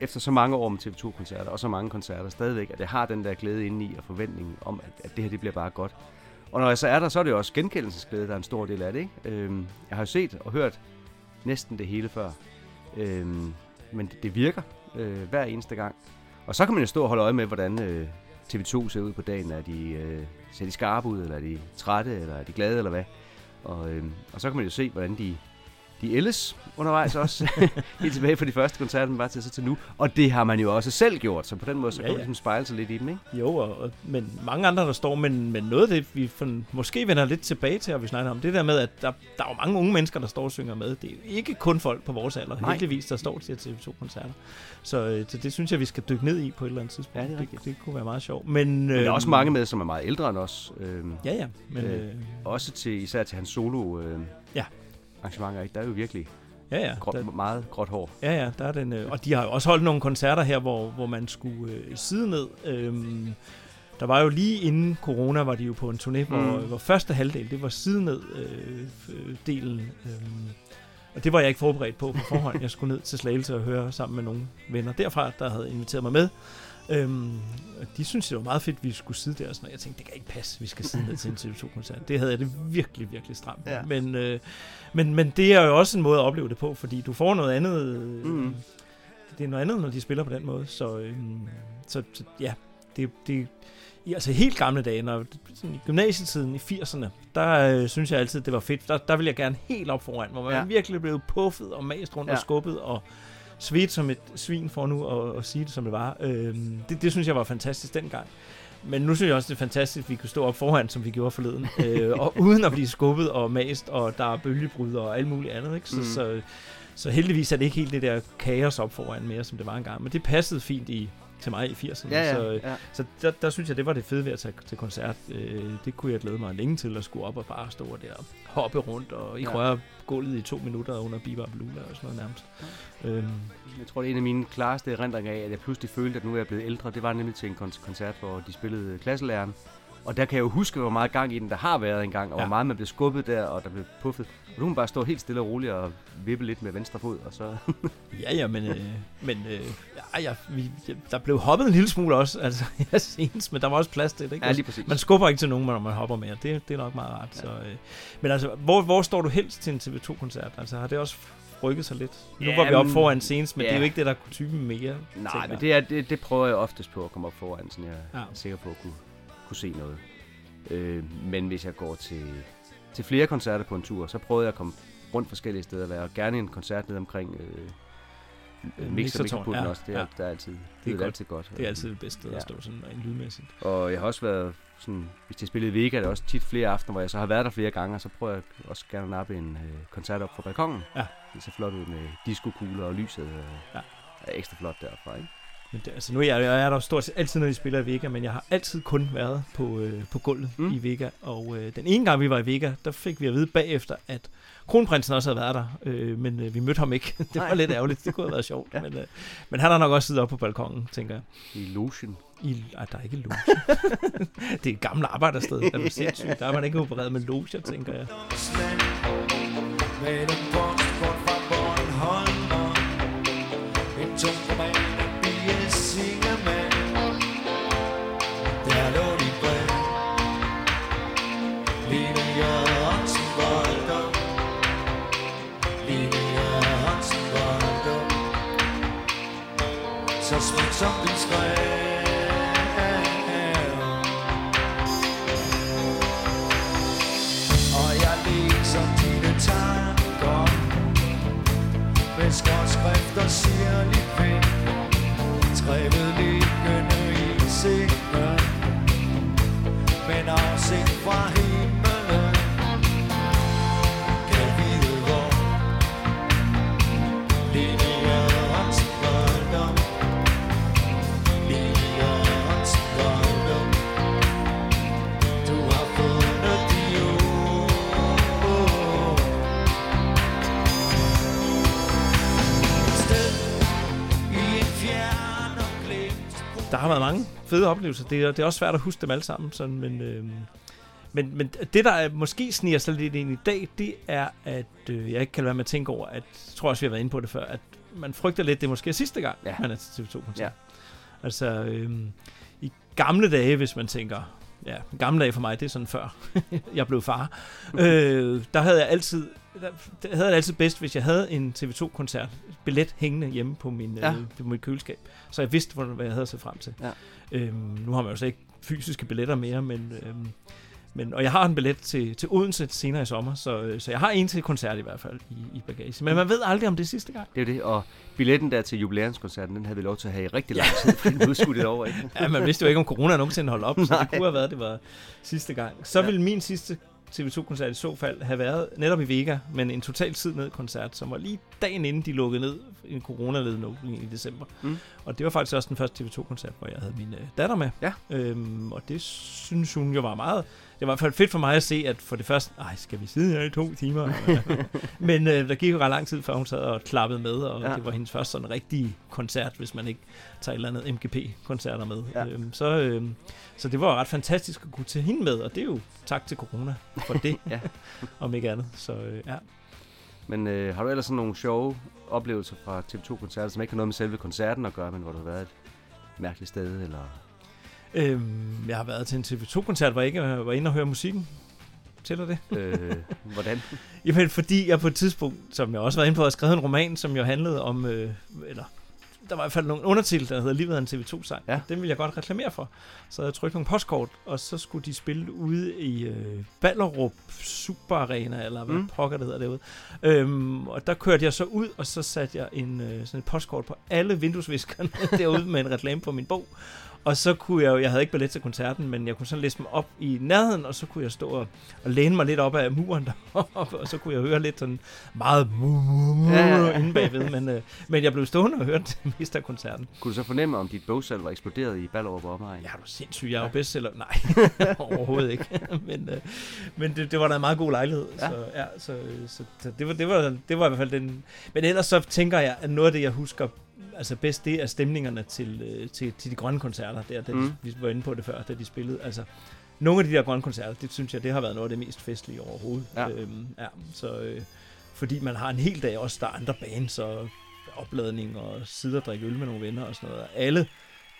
efter så mange år med TV2-koncerter, og så mange koncerter stadigvæk, at jeg har den der glæde inde i, og forventning om, at, at det her det bliver bare godt. Og når jeg så er der, så er det jo også genkendelsesglæde, der er en stor del af det. Ikke? Øhm, jeg har jo set og hørt næsten det hele før. Øhm, men det, det virker øh, hver eneste gang. Og så kan man jo stå og holde øje med, hvordan øh, TV2 ser ud på dagen. Er de, øh, ser de skarpe ud, eller er de trætte, eller er de glade, eller hvad? Og, øh, og så kan man jo se, hvordan de, de ældes undervejs også. <laughs> Helt tilbage fra de første koncerter, man var til, så til nu. Og det har man jo også selv gjort, så på den måde, så Ja, kan man ligesom spejle sig lidt i dem, ikke? Jo, og, og, men mange andre, der står, men, men noget af det, vi for, måske vender lidt tilbage til, og vi snakker om, det der med, at der, der er jo mange unge mennesker, der står og synger med. Det er jo ikke kun folk på vores alder, Nej. Heldigvis, der står til TV2-koncerter. Så, øh, så det synes jeg, vi skal dykke ned i på et eller andet tidspunkt. Ja, det er det, rigtigt. det kunne være meget sjovt. Men, Men der er øhm, også mange med, som er meget ældre end os. Øhm, Ja, ja, men, øh, øh, også til, især til hans solo øh, Ja. Arrangementer, ikke? Der er jo virkelig Ja, ja. Gråt, Der- meget gråt hår. Ja, ja, der er den, øh, og de har jo også holdt nogle koncerter her, hvor, hvor man skulle øh, sidde ned. Øhm, der var jo lige inden corona, var de jo på en turné, hvor, Mm. mm. hvor første halvdel, det var side ned f- øh, delen. Øh, Og det var jeg ikke forberedt på på forhånd. Jeg skulle ned til Slagelse og høre sammen med nogle venner derfra, der havde inviteret mig med. Øhm, og de synes det var meget fedt, at vi skulle sidde der. Og sådan, og jeg tænkte, det kan ikke passe, vi skal sidde ned til en TV2-koncert. Det havde jeg det virkelig, virkelig stramt. Ja. Men, øh, men, men det er jo også en måde at opleve det på, fordi du får noget andet. Øh, Mm. Det er noget andet, når de spiller på den måde. Så, øh, så, så ja, det, det, i altså helt gamle dage, når, sådan i gymnasietiden i 80'erne, der øh, synes jeg altid, det var fedt. Der, der ville jeg gerne helt op foran, hvor man Ja. virkelig blev puffet og mast rundt ja. og skubbet og svedt som et svin for nu at, at sige det, som det var. Øh, det, det synes jeg var fantastisk dengang. Men nu synes jeg også, det er fantastisk, at vi kunne stå op foran, som vi gjorde forleden, <laughs> øh, og uden at blive skubbet og mast, og der er bølgebrud og alt muligt andet. Ikke? Så, mm. så, så heldigvis er det ikke helt det der kaos op foran mere, som det var engang. Men det passede fint i, til mig i 80'erne. Ja, ja, så, ja. så der, der synes jeg, det var det fede ved at tage til koncert. Øh, det kunne jeg glæde mig længe til at skulle op og bare stå der og hoppe rundt og ikke Ja. ja. røre gulvet i to minutter under Biba og Blula og sådan noget nærmest. Øhm, Jeg tror, det er en af mine klareste erindringer af, at jeg pludselig følte, at nu er jeg blevet ældre. Det var nemlig til en kon- koncert, hvor de spillede klasselæreren. Og der kan jeg jo huske, hvor meget gang i den, der har været engang, og ja. Ja. hvor meget man blev skubbet der, og der blev puffet. Og nu kan bare stå helt stille og roligt og vippe lidt med venstre fod, og så... <laughs> Ja, ja, men, øh, men øh, ja, ja, vi, ja, der blev hoppet en lille smule også, <laughs> altså jeg senest, men der var også plads til det. Ikke? Ja, lige præcis. Man skubber ikke til nogen, når man hopper mere. Det, det er nok meget rart. Ja. Så, øh, men altså, hvor, hvor står du helst til en TV2-koncert? Altså, har det også rykket sig lidt? Nu var vi op foran senest, men ja. det er jo ikke det, der er kutumen mere. Nej, men det, er, det, det prøver jeg oftest på at komme op foran, så jeg ja. Ja. er sikker på at kunne, kunne se noget. Øh, men hvis jeg går til, til flere koncerter på en tur, så prøver jeg at komme rundt forskellige steder. Være gerne en koncert ned omkring øh, øh, Mixerpulten ja, også. Det er, ja. der er altid, det Det er er godt. altid godt. Det er altid det bedste sted Ja. at stå sådan rent lydmæssigt. Og jeg har også været sådan, hvis jeg spillede i Vega, er det også tit flere aftener, hvor jeg så har været der flere gange, og så prøver jeg også gerne at nappe en øh, koncert op fra balkongen. Ja. Det ser flot ud med diskokugler og lyset. Øh, Ja. er ekstra flot derfra, ikke? Men det, altså nu er jeg, jeg er der stort set altid, når vi spiller i Vega, men jeg har altid kun været på, øh, på gulvet Mm. i Vega. Og øh, den ene gang, vi var i Vega, der fik vi at vide bagefter, at kronprinsen også havde været der, øh, men øh, vi mødte ham ikke. <laughs> det var Nej. lidt ærgerligt. Det kunne have været sjovt. Ja. men, øh, men han har nok også siddet oppe på balkongen, tænker jeg. I logen. I, ej, der er ikke loge. <laughs> det er et gammelt arbejdersted. Er du sindssygt? Der er man ikke opereret med loger, tænker jeg. Med en fra Bornholm En tung som du skrev Og jeg læser dine tanker. Med skråtskrift og sirlig pen Skrevet liggende i sengen Men afsigt fra himmelen Der har været mange fede oplevelser. Det er, det er også svært at huske dem alle sammen. Sådan, men, øh, men, men det, der er, måske sniger sig lidt ind i dag, det er, at øh, jeg ikke kan lade være med at tænke over, at jeg tror også, vi har været inde på det før, at man frygter lidt, det er måske sidste gang, Ja. man er til TV2-koncert. Ja. Ja. Altså, øh, i gamle dage, hvis man tænker, ja, gamle dage for mig, det er sådan før <laughs> jeg blev far, øh, der havde jeg altid, der, der havde jeg altid bedst, hvis jeg havde en TV2-koncert billet hængende hjemme på, min, ja. øh, på mit køleskab, så jeg vidste, hvad jeg havde at se frem til. Ja. Øhm, nu har man jo så ikke fysiske billetter mere, men, øhm, men og jeg har en billet til, til Odense senere i sommer, så, øh, så jeg har en til koncert i hvert fald i, i bagage. Men man ved aldrig, om det er sidste gang. Det er det, og billetten der til jubilæumskoncerten, den havde vi lov til at have i rigtig lang tid, fordi udskudt et år, ikke? <laughs> Ja, man vidste jo ikke, om corona nogensinde holdt op, så Nej. det kunne have været, det var sidste gang. Så Ja. ville min sidste TV2-koncert i så fald have været netop i Vega, men en total tid ned koncert, som var lige dagen inden de lukkede ned, en corona-lednukning i december. Mm. Og det var faktisk også den første TV2-koncert, hvor jeg havde min øh, datter med. Ja. Øhm, og det synes hun jo var meget... Det var i hvert fald fedt for mig at se, at for det første... Ej, skal vi sidde her i to timer? <laughs> Men øh, der gik jo ret lang tid, før hun sad og klappede med, og ja. det var hendes første sådan rigtige koncert, hvis man ikke tager et eller andet MGP-koncerter med. Ja. Øhm, så, øhm, så det var ret fantastisk at kunne tage hende med, og det er jo tak til corona for det, <laughs> Ja. <laughs> om ikke andet. Så øh, ja. Men øh, har du ellers sådan nogle sjove oplevelser fra TV2-koncerter, som ikke har noget med selve koncerten at gøre, men hvor du har været et mærkeligt sted, eller... Øhm, jeg har været til en TV2-koncert, hvor jeg ikke var inde og høre musikken. Tæller det? Øh, hvordan? <laughs> Jamen, fordi jeg på et tidspunkt, som jeg også var inde på, har skrevet en roman, som jo handlede om, øh, eller der var i hvert fald nogle undertitel, der hedder Livet af en TV2-sang. Ja. Den ville jeg godt reklamere for. Så jeg trykte nogle postkort, og så skulle de spille ude i øh, Ballerup Super Arena, eller hvad mm. pokker det hedder derude. Øhm, og der kørte jeg så ud, og så satte jeg en, øh, sådan et postkort på alle vinduesviskerne <laughs> derude med en reklame på min bog. Og så kunne jeg jo, jeg havde ikke billet til koncerten, men jeg kunne sådan læse dem op i nærheden, og så kunne jeg stå og, og læne mig lidt op af muren <laughs> deroppe, og så kunne jeg høre lidt sådan meget Ja, ja, ja. inde bagved, men, øh, men jeg blev stående og hørte det meste af koncerten. Kunne du så fornemme, om dit bogsalg var eksploderet i Ballerup og omegn? Ja, du er sindssyg, jeg er jo bestseller. Nej, <laughs> overhovedet ikke. <laughs> men øh, men det, det var da en meget god lejlighed. Ja. Så, ja, så, så, så det, var, det, var, det var i hvert fald den... Men ellers så tænker jeg, at noget af det, jeg husker altså bedst, det er stemningerne til, øh, til, til de grønne koncerter. Der, da Mm. de, vi var inde på det før, da de spillede. Altså, nogle af de der grønne koncerter, det synes jeg, det har været noget af det mest festlige overhovedet. Ja. Øhm, ja så, øh, fordi man har en hel dag også, der er andre bands og opladning og sidde og drikke øl med nogle venner og sådan noget. Og alle,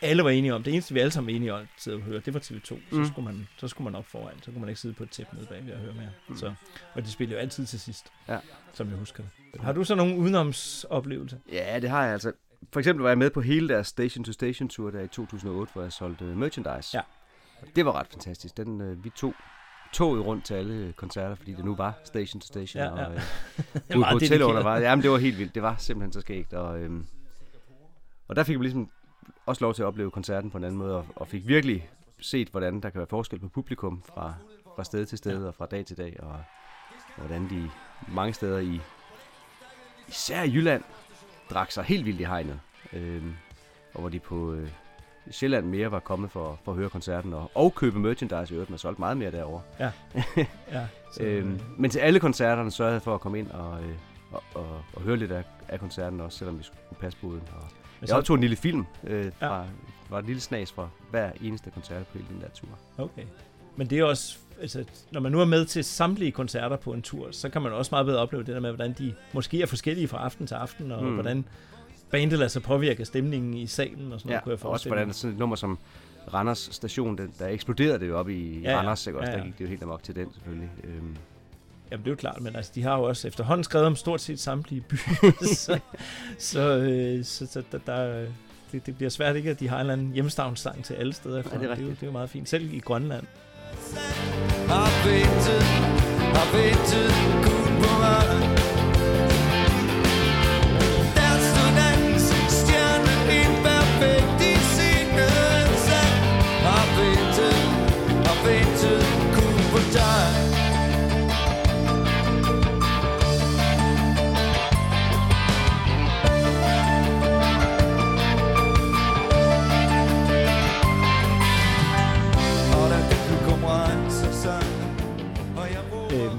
alle var enige om, det eneste vi alle sammen var enige om at sidde og høre, det var TV2. Så, Mm. mm. skulle, man, så skulle man op foran, så kunne man ikke sidde på et tæppe nede bagved og høre mere. Mm. Så, og de spiller jo altid til sidst, Ja. som jeg husker det. Har du så nogle udenomsoplevelser? Ja, det har jeg altså. For eksempel var jeg med på hele deres Station to Station Tour der i 2008, hvor jeg solgte øh, merchandise. Ja. Og det var ret fantastisk. Den, øh, vi tog toget rundt til alle koncerter, fordi det nu var Station to Station. Ja, ja. Og, øh, <laughs> Det ude på meget hotel undervejs. Jamen, det var helt vildt. Det var simpelthen så skægt. Og, øhm, og der fik vi ligesom også lov til at opleve koncerten på en anden måde, og, og fik virkelig set, hvordan der kan være forskel på publikum fra, fra sted til sted og fra dag til dag, og hvordan de mange steder i, især i Jylland, drak sig helt vildt i hegnet. Øhm, og hvor de på øh, Sjælland mere var kommet for, for at høre koncerten og, og købe merchandise i øvrigt. Man solgte meget mere derovre. Ja. <laughs> Ja, så, øhm, øh. men til alle koncerterne sørgede jeg for at komme ind og, øh, og, og, og høre lidt af, af koncerten også, selvom vi skulle passe på uden. Og jeg optog en lille film øh, Ja. fra, var et lille snas fra hver eneste koncert på hele den der tur. Okay. Men det er også, altså, når man nu er med til samtlige koncerter på en tur, så kan man også meget bedre opleve det der med, hvordan de måske er forskellige fra aften til aften, og Mm. hvordan bandet lader sig påvirke stemningen i salen og sådan Ja, noget, kunne jeg og også forestille hvordan sådan et nummer som Randers station, den, der eksploderede det jo op i Ja, ja. Randers, ikke? Også, Ja, der ja. gik det jo helt amok til den selvfølgelig. Øhm, Jamen det er jo klart, men altså, de har jo også efterhånden skrevet om stort set samtlige byer, <laughs> <laughs> så, så, øh, så, så der, der, det, det bliver svært ikke, at de har en eller anden hjemstavnssang til alle steder. det er det, er jo, rigtigt. det er jo meget fint. Selv i Grønland. Har ventet, har ventet kun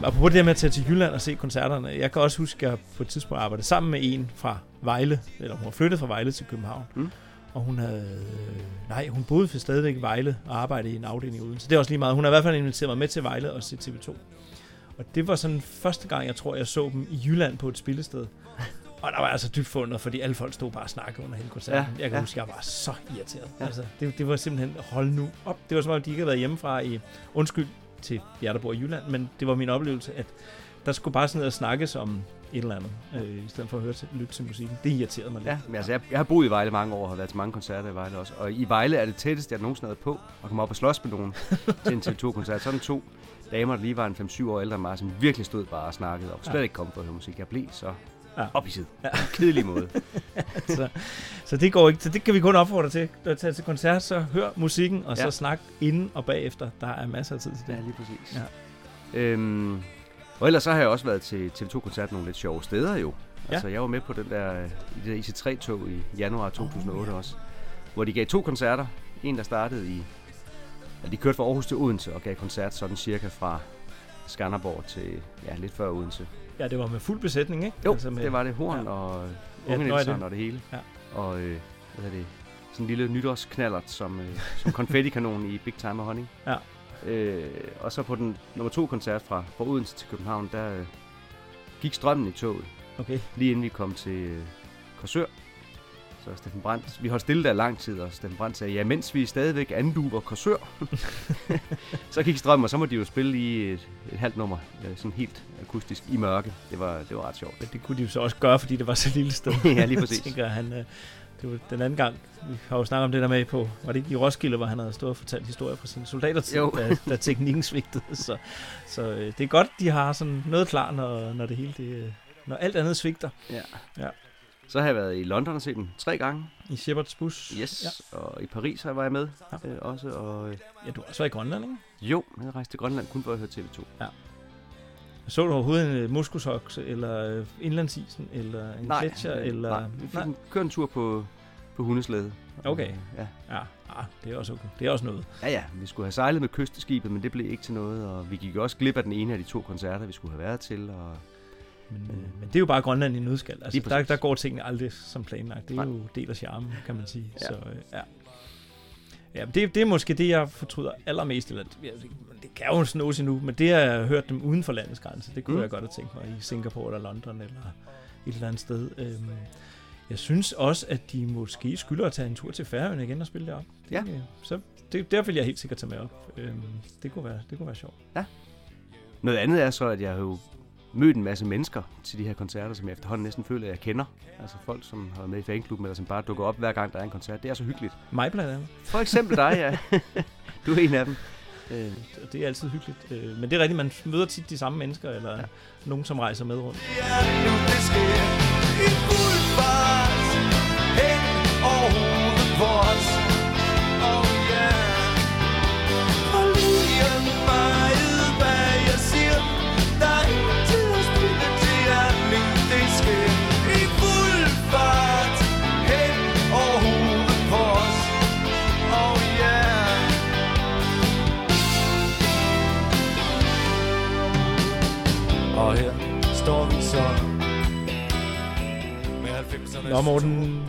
apropos det her med at tage til Jylland og se koncerterne. Jeg kan også huske, at jeg på et tidspunkt arbejdede sammen med en fra Vejle, eller hun var flyttet fra Vejle til København. Mm. Og hun havde... Nej, hun boede for stadigvæk i Vejle og arbejdede i en afdeling uden. Så det er også lige meget. Hun har i hvert fald inviteret mig med til Vejle og se TV2. Og det var sådan første gang, jeg tror, jeg så dem i Jylland på et spillested. Og der var altså dybt fundet, fordi alle folk stod bare og snakkede under hele koncerten. Ja, jeg kan ja. huske, jeg var så irriteret. Ja. Altså, det, det var simpelthen, hold nu op. Det var som om, de ikke havde været hjemmefra i, undskyld til jer, der bor i Jylland, men det var min oplevelse, at der skulle bare sådan noget snakkes om et eller andet, øh, i stedet for at høre til, lytte til musikken. Det irriterede mig lidt. Ja, men altså, jeg, jeg har boet i Vejle mange år og har været til mange koncerter i Vejle også. Og i Vejle er det tætteste, jeg nogensinde har på at komme op og slås med nogen <laughs> til en TV2-koncert. Sådan to damer, der lige var en 5-7 år ældre end mig, som virkelig stod bare og snakkede og slet Ja. ikke kom for at høre musik. Jeg blev så Ja. op i. Ja. En kedelig måde. <laughs> så, så det går ikke. Så det kan vi kun opfordre til. At tage til koncert, så hør musikken, og Ja. så snak inden og bagefter. Der er masser af tid til det. Ja, lige præcis. Ja. Øhm, og ellers så har jeg også været til TV2-koncert nogle lidt sjove steder jo. Ja. Altså, jeg var med på den der, i det der IC3-tog i januar 2008 oh, ja. også, hvor de gav to koncerter. En, der startede i... Ja, de kørte fra Aarhus til Odense og gav koncert sådan cirka fra Skanderborg til ja, lidt før Odense. Ja, det var med fuld besætning, ikke? Jo, Altså med, det var det. Horn ja. og Ja, Unge er Nielsen det. og det hele. Ja. Og øh, hvad er det? Sådan en lille nytårsknallert som, øh, som <laughs> konfettikanon i Big Time og Honning. Ja. Øh, og så på den nummer to koncert fra, fra Odense til København, der øh, gik strømmen i toget. Okay. Lige inden vi kom til øh, Korsør. Så Steffen Brandt, vi holdt stille der lang tid, og Steffen Brandt sagde, ja, mens vi stadigvæk anduver Korsør, <laughs> så gik strømmen, og så må de jo spille i et, et halvt nummer, øh, sådan helt akustisk i mørke. Det var, det var ret sjovt. Men det kunne de jo så også gøre, fordi det var så lille sted. <laughs> Ja, lige <laughs> præcis. Tænker, han, øh, det var den anden gang, vi har jo snakket om det der med på, var det ikke i Roskilde, hvor han havde stået og fortalt historier fra sine soldater, da, da teknikken svigtede. Så, så øh, det er godt, de har sådan noget klar, når, når det hele, det, øh, når alt andet svigter. Ja. ja. Så har jeg været i London og set dem tre gange. I Shepherds Bus. Yes, Ja. og i Paris har jeg været med Ja. øh, også. Og, øh, Ja, du har også været i Grønland, ikke? jo, jeg rejste til Grønland kun for at høre TV2. Ja. Så du overhovedet en øh, muskusokse, eller øh, indlandsisen, eller en gletsjer, øh, eller... nej, vi fik en, kørte en tur på, på hundeslæde. Okay. Ja. Ja, ah, det er også okay. Det er også noget. Ja, ja, vi skulle have sejlet med kysteskibet, men det blev ikke til noget, og vi gik også glip af den ene af de to koncerter, vi skulle have været til, og Men, øh, men det er jo bare Grønland i nødskal. Altså, der, der går tingene aldrig som planlagt. Det er Nej. jo del af charmen, kan man sige. Ja. Så, øh, ja. Ja, det, det er måske det, jeg fortryder allermest. Eller, ja, det, det kan jo snås endnu, men det, at jeg har hørt dem uden for landets grænse, det kunne Mm. mm. jeg godt have tænkt mig i Singapore eller London eller et eller andet sted. Øhm, jeg synes også, at de måske skylder at tage en tur til Færøerne igen og spille deroppe. Det, Ja. øh, Så det, der vil jeg helt sikkert tage med op. Øhm, det, kunne være, det kunne være sjovt. Noget andet er så, at jeg har jo mødt en masse mennesker til de her koncerter, som jeg efterhånden næsten føler, at jeg kender. Altså folk, som har været med i fanklubben, eller som bare dukker op hver gang, der er en koncert. Det er så hyggeligt. Mig blandt andet. For eksempel dig, ja. <laughs> du er en af dem. Øh, det er altid hyggeligt. Øh, Men det er rigtigt, man møder tit de samme mennesker, eller ja. nogen, som rejser med rundt. nu det sker i Nå Morten,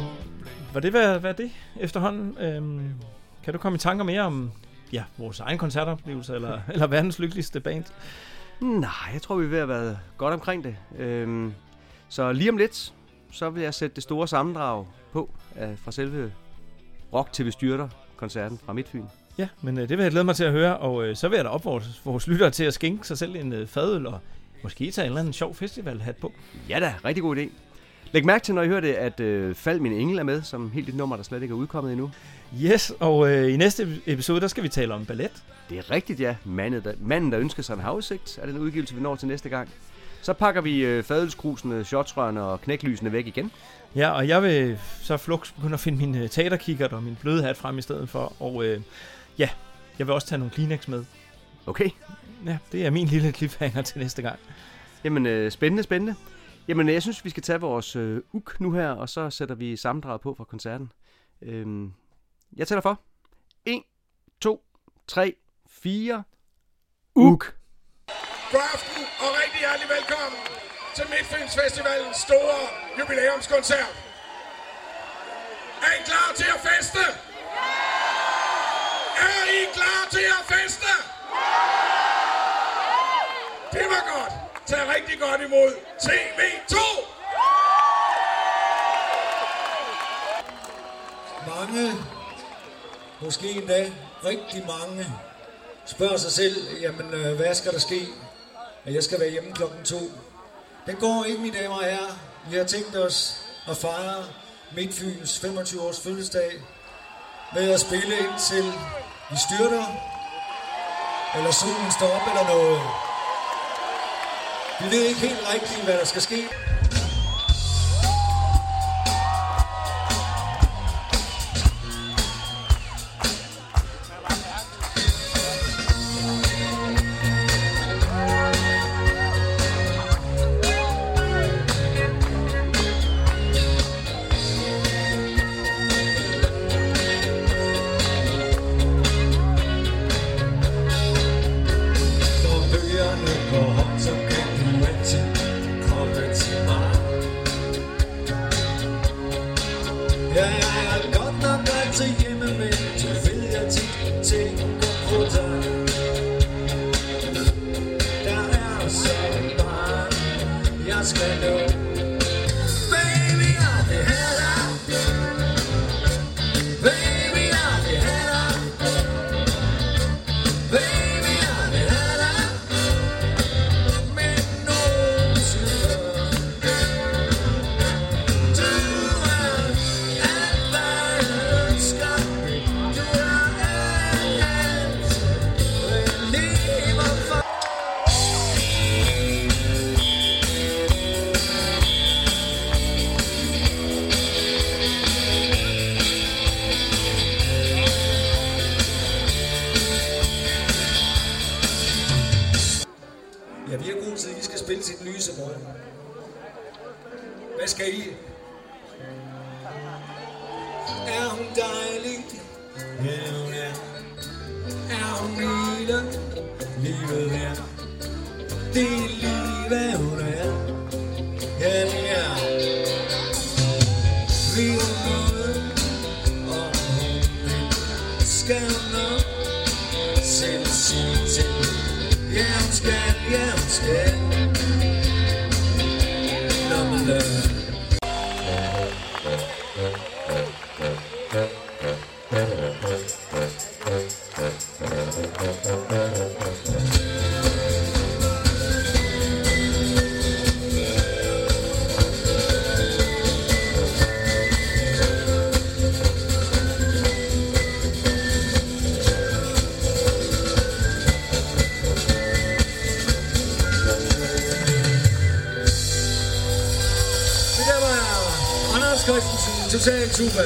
var det hvad, hvad er det efterhånden? Øhm, kan du komme i tanker mere om ja, vores egen koncertoplevelse, eller, <laughs> eller verdens lykkeligste band? Nej, jeg tror, vi er ved at være godt omkring det. Øhm, så lige om lidt, så vil jeg sætte det store sammendrag på øh, fra selve Rock TV Styrter koncerten fra Midtfyn. Ja, men øh, det vil jeg glæde mig til at høre, og øh, så vil jeg da op vores, vores lyttere til at skænke sig selv en øh, fadøl, og måske tage en eller anden sjov festivalhat på. Ja da, rigtig god idé. Læg mærke til, når I hører det, at øh, Fald min engel er med, som helt et nummer, der slet ikke er udkommet endnu. Yes, og øh, i næste episode, der skal vi tale om ballet. Det er rigtigt, ja. Manden, der, manden, der ønsker sig en havudsigt, er den udgivelse, vi når til næste gang. Så pakker vi øh, fadelskrusene, shotsrørene og knæklysene væk igen. Ja, og jeg vil så flux begynde at finde min øh, teaterkikkert og min bløde hat frem i stedet for, og øh, ja, jeg vil også tage nogle Kleenex med. Okay. Ja, det er min lille cliffhanger til næste gang. Jamen, øh, spændende, spændende. Jamen, jeg synes, vi skal tage vores øh, uk nu her, og så sætter vi sammendraget på fra koncerten. Øhm, jeg tæller for. 1, 2, 3, 4. Uk. God aften og rigtig hjertelig velkommen til Midtfyns Festivalens store jubilæumskoncert. Er I klar til at feste? Er I klar til at feste? Det var godt. Tag rigtig godt imod TV2. Mange, måske endda rigtig mange, spørger sig selv, jamen øh, hvad skal der ske, at jeg skal være hjemme klokken to. Den går ikke, mine damer og herrer. Vi har tænkt os at fejre Midtfyns 25 års fødselsdag med at spille indtil vi styrter, eller solen står op eller noget. Vi ved ikke helt rigtigt, hvad der skal ske. tuba.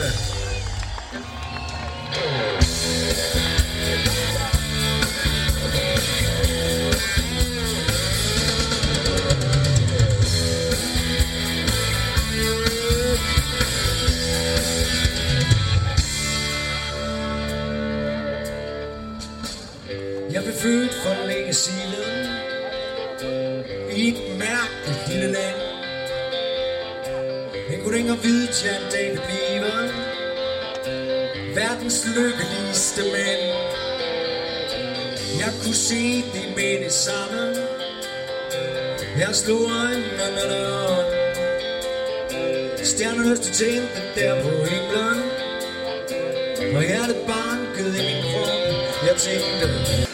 Jeg blev født for længe siden i et mærkeligt lille land. Jeg kunne ikke vide, at jeg en dag ville blive verdens lykkeligste mænd. Jeg kunne se de minde sammen Jeg slog øjnene op. Stjernehøste tændte der på himlen. Og hjertet bankede i min krop Jeg tænkte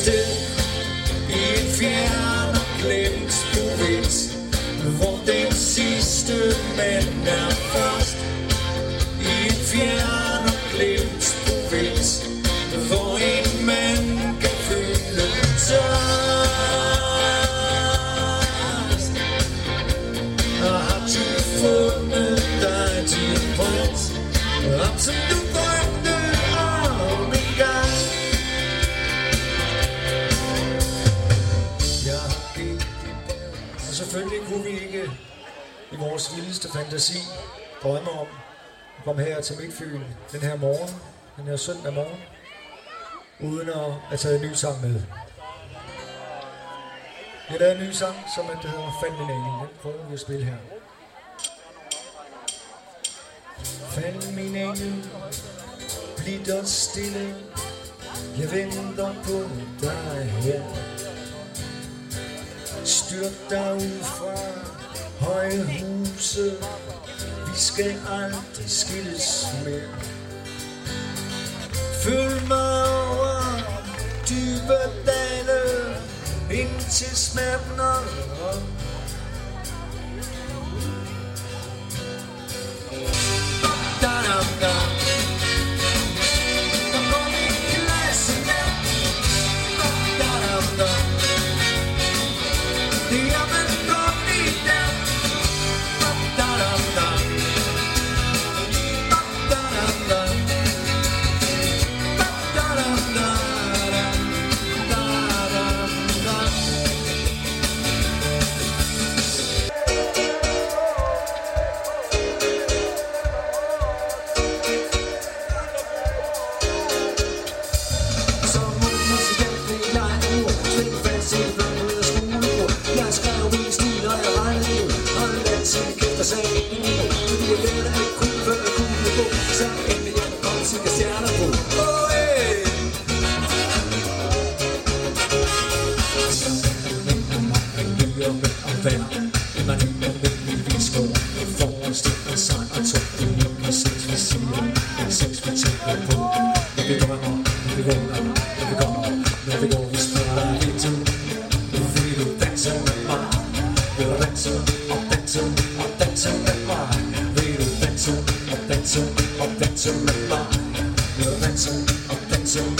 sted i en fjern og glemt provins, hvor den sidste mand er før. fantasi drømme om at komme her til Midtfyn den her morgen, den her søndag morgen, uden at have taget en ny sang med. Jeg lavede en ny sang, som det hedder Fald min engel. Den prøver vi at spille her. Fald min engel, bliv dog stille. Jeg venter på dig her. Styrt dig ud fra høje huse. Vi skal aldrig skilles mere. Følg mig over dybe dale, indtil smerten er op. Da-dum-dum pencil, a pencil, a pencil.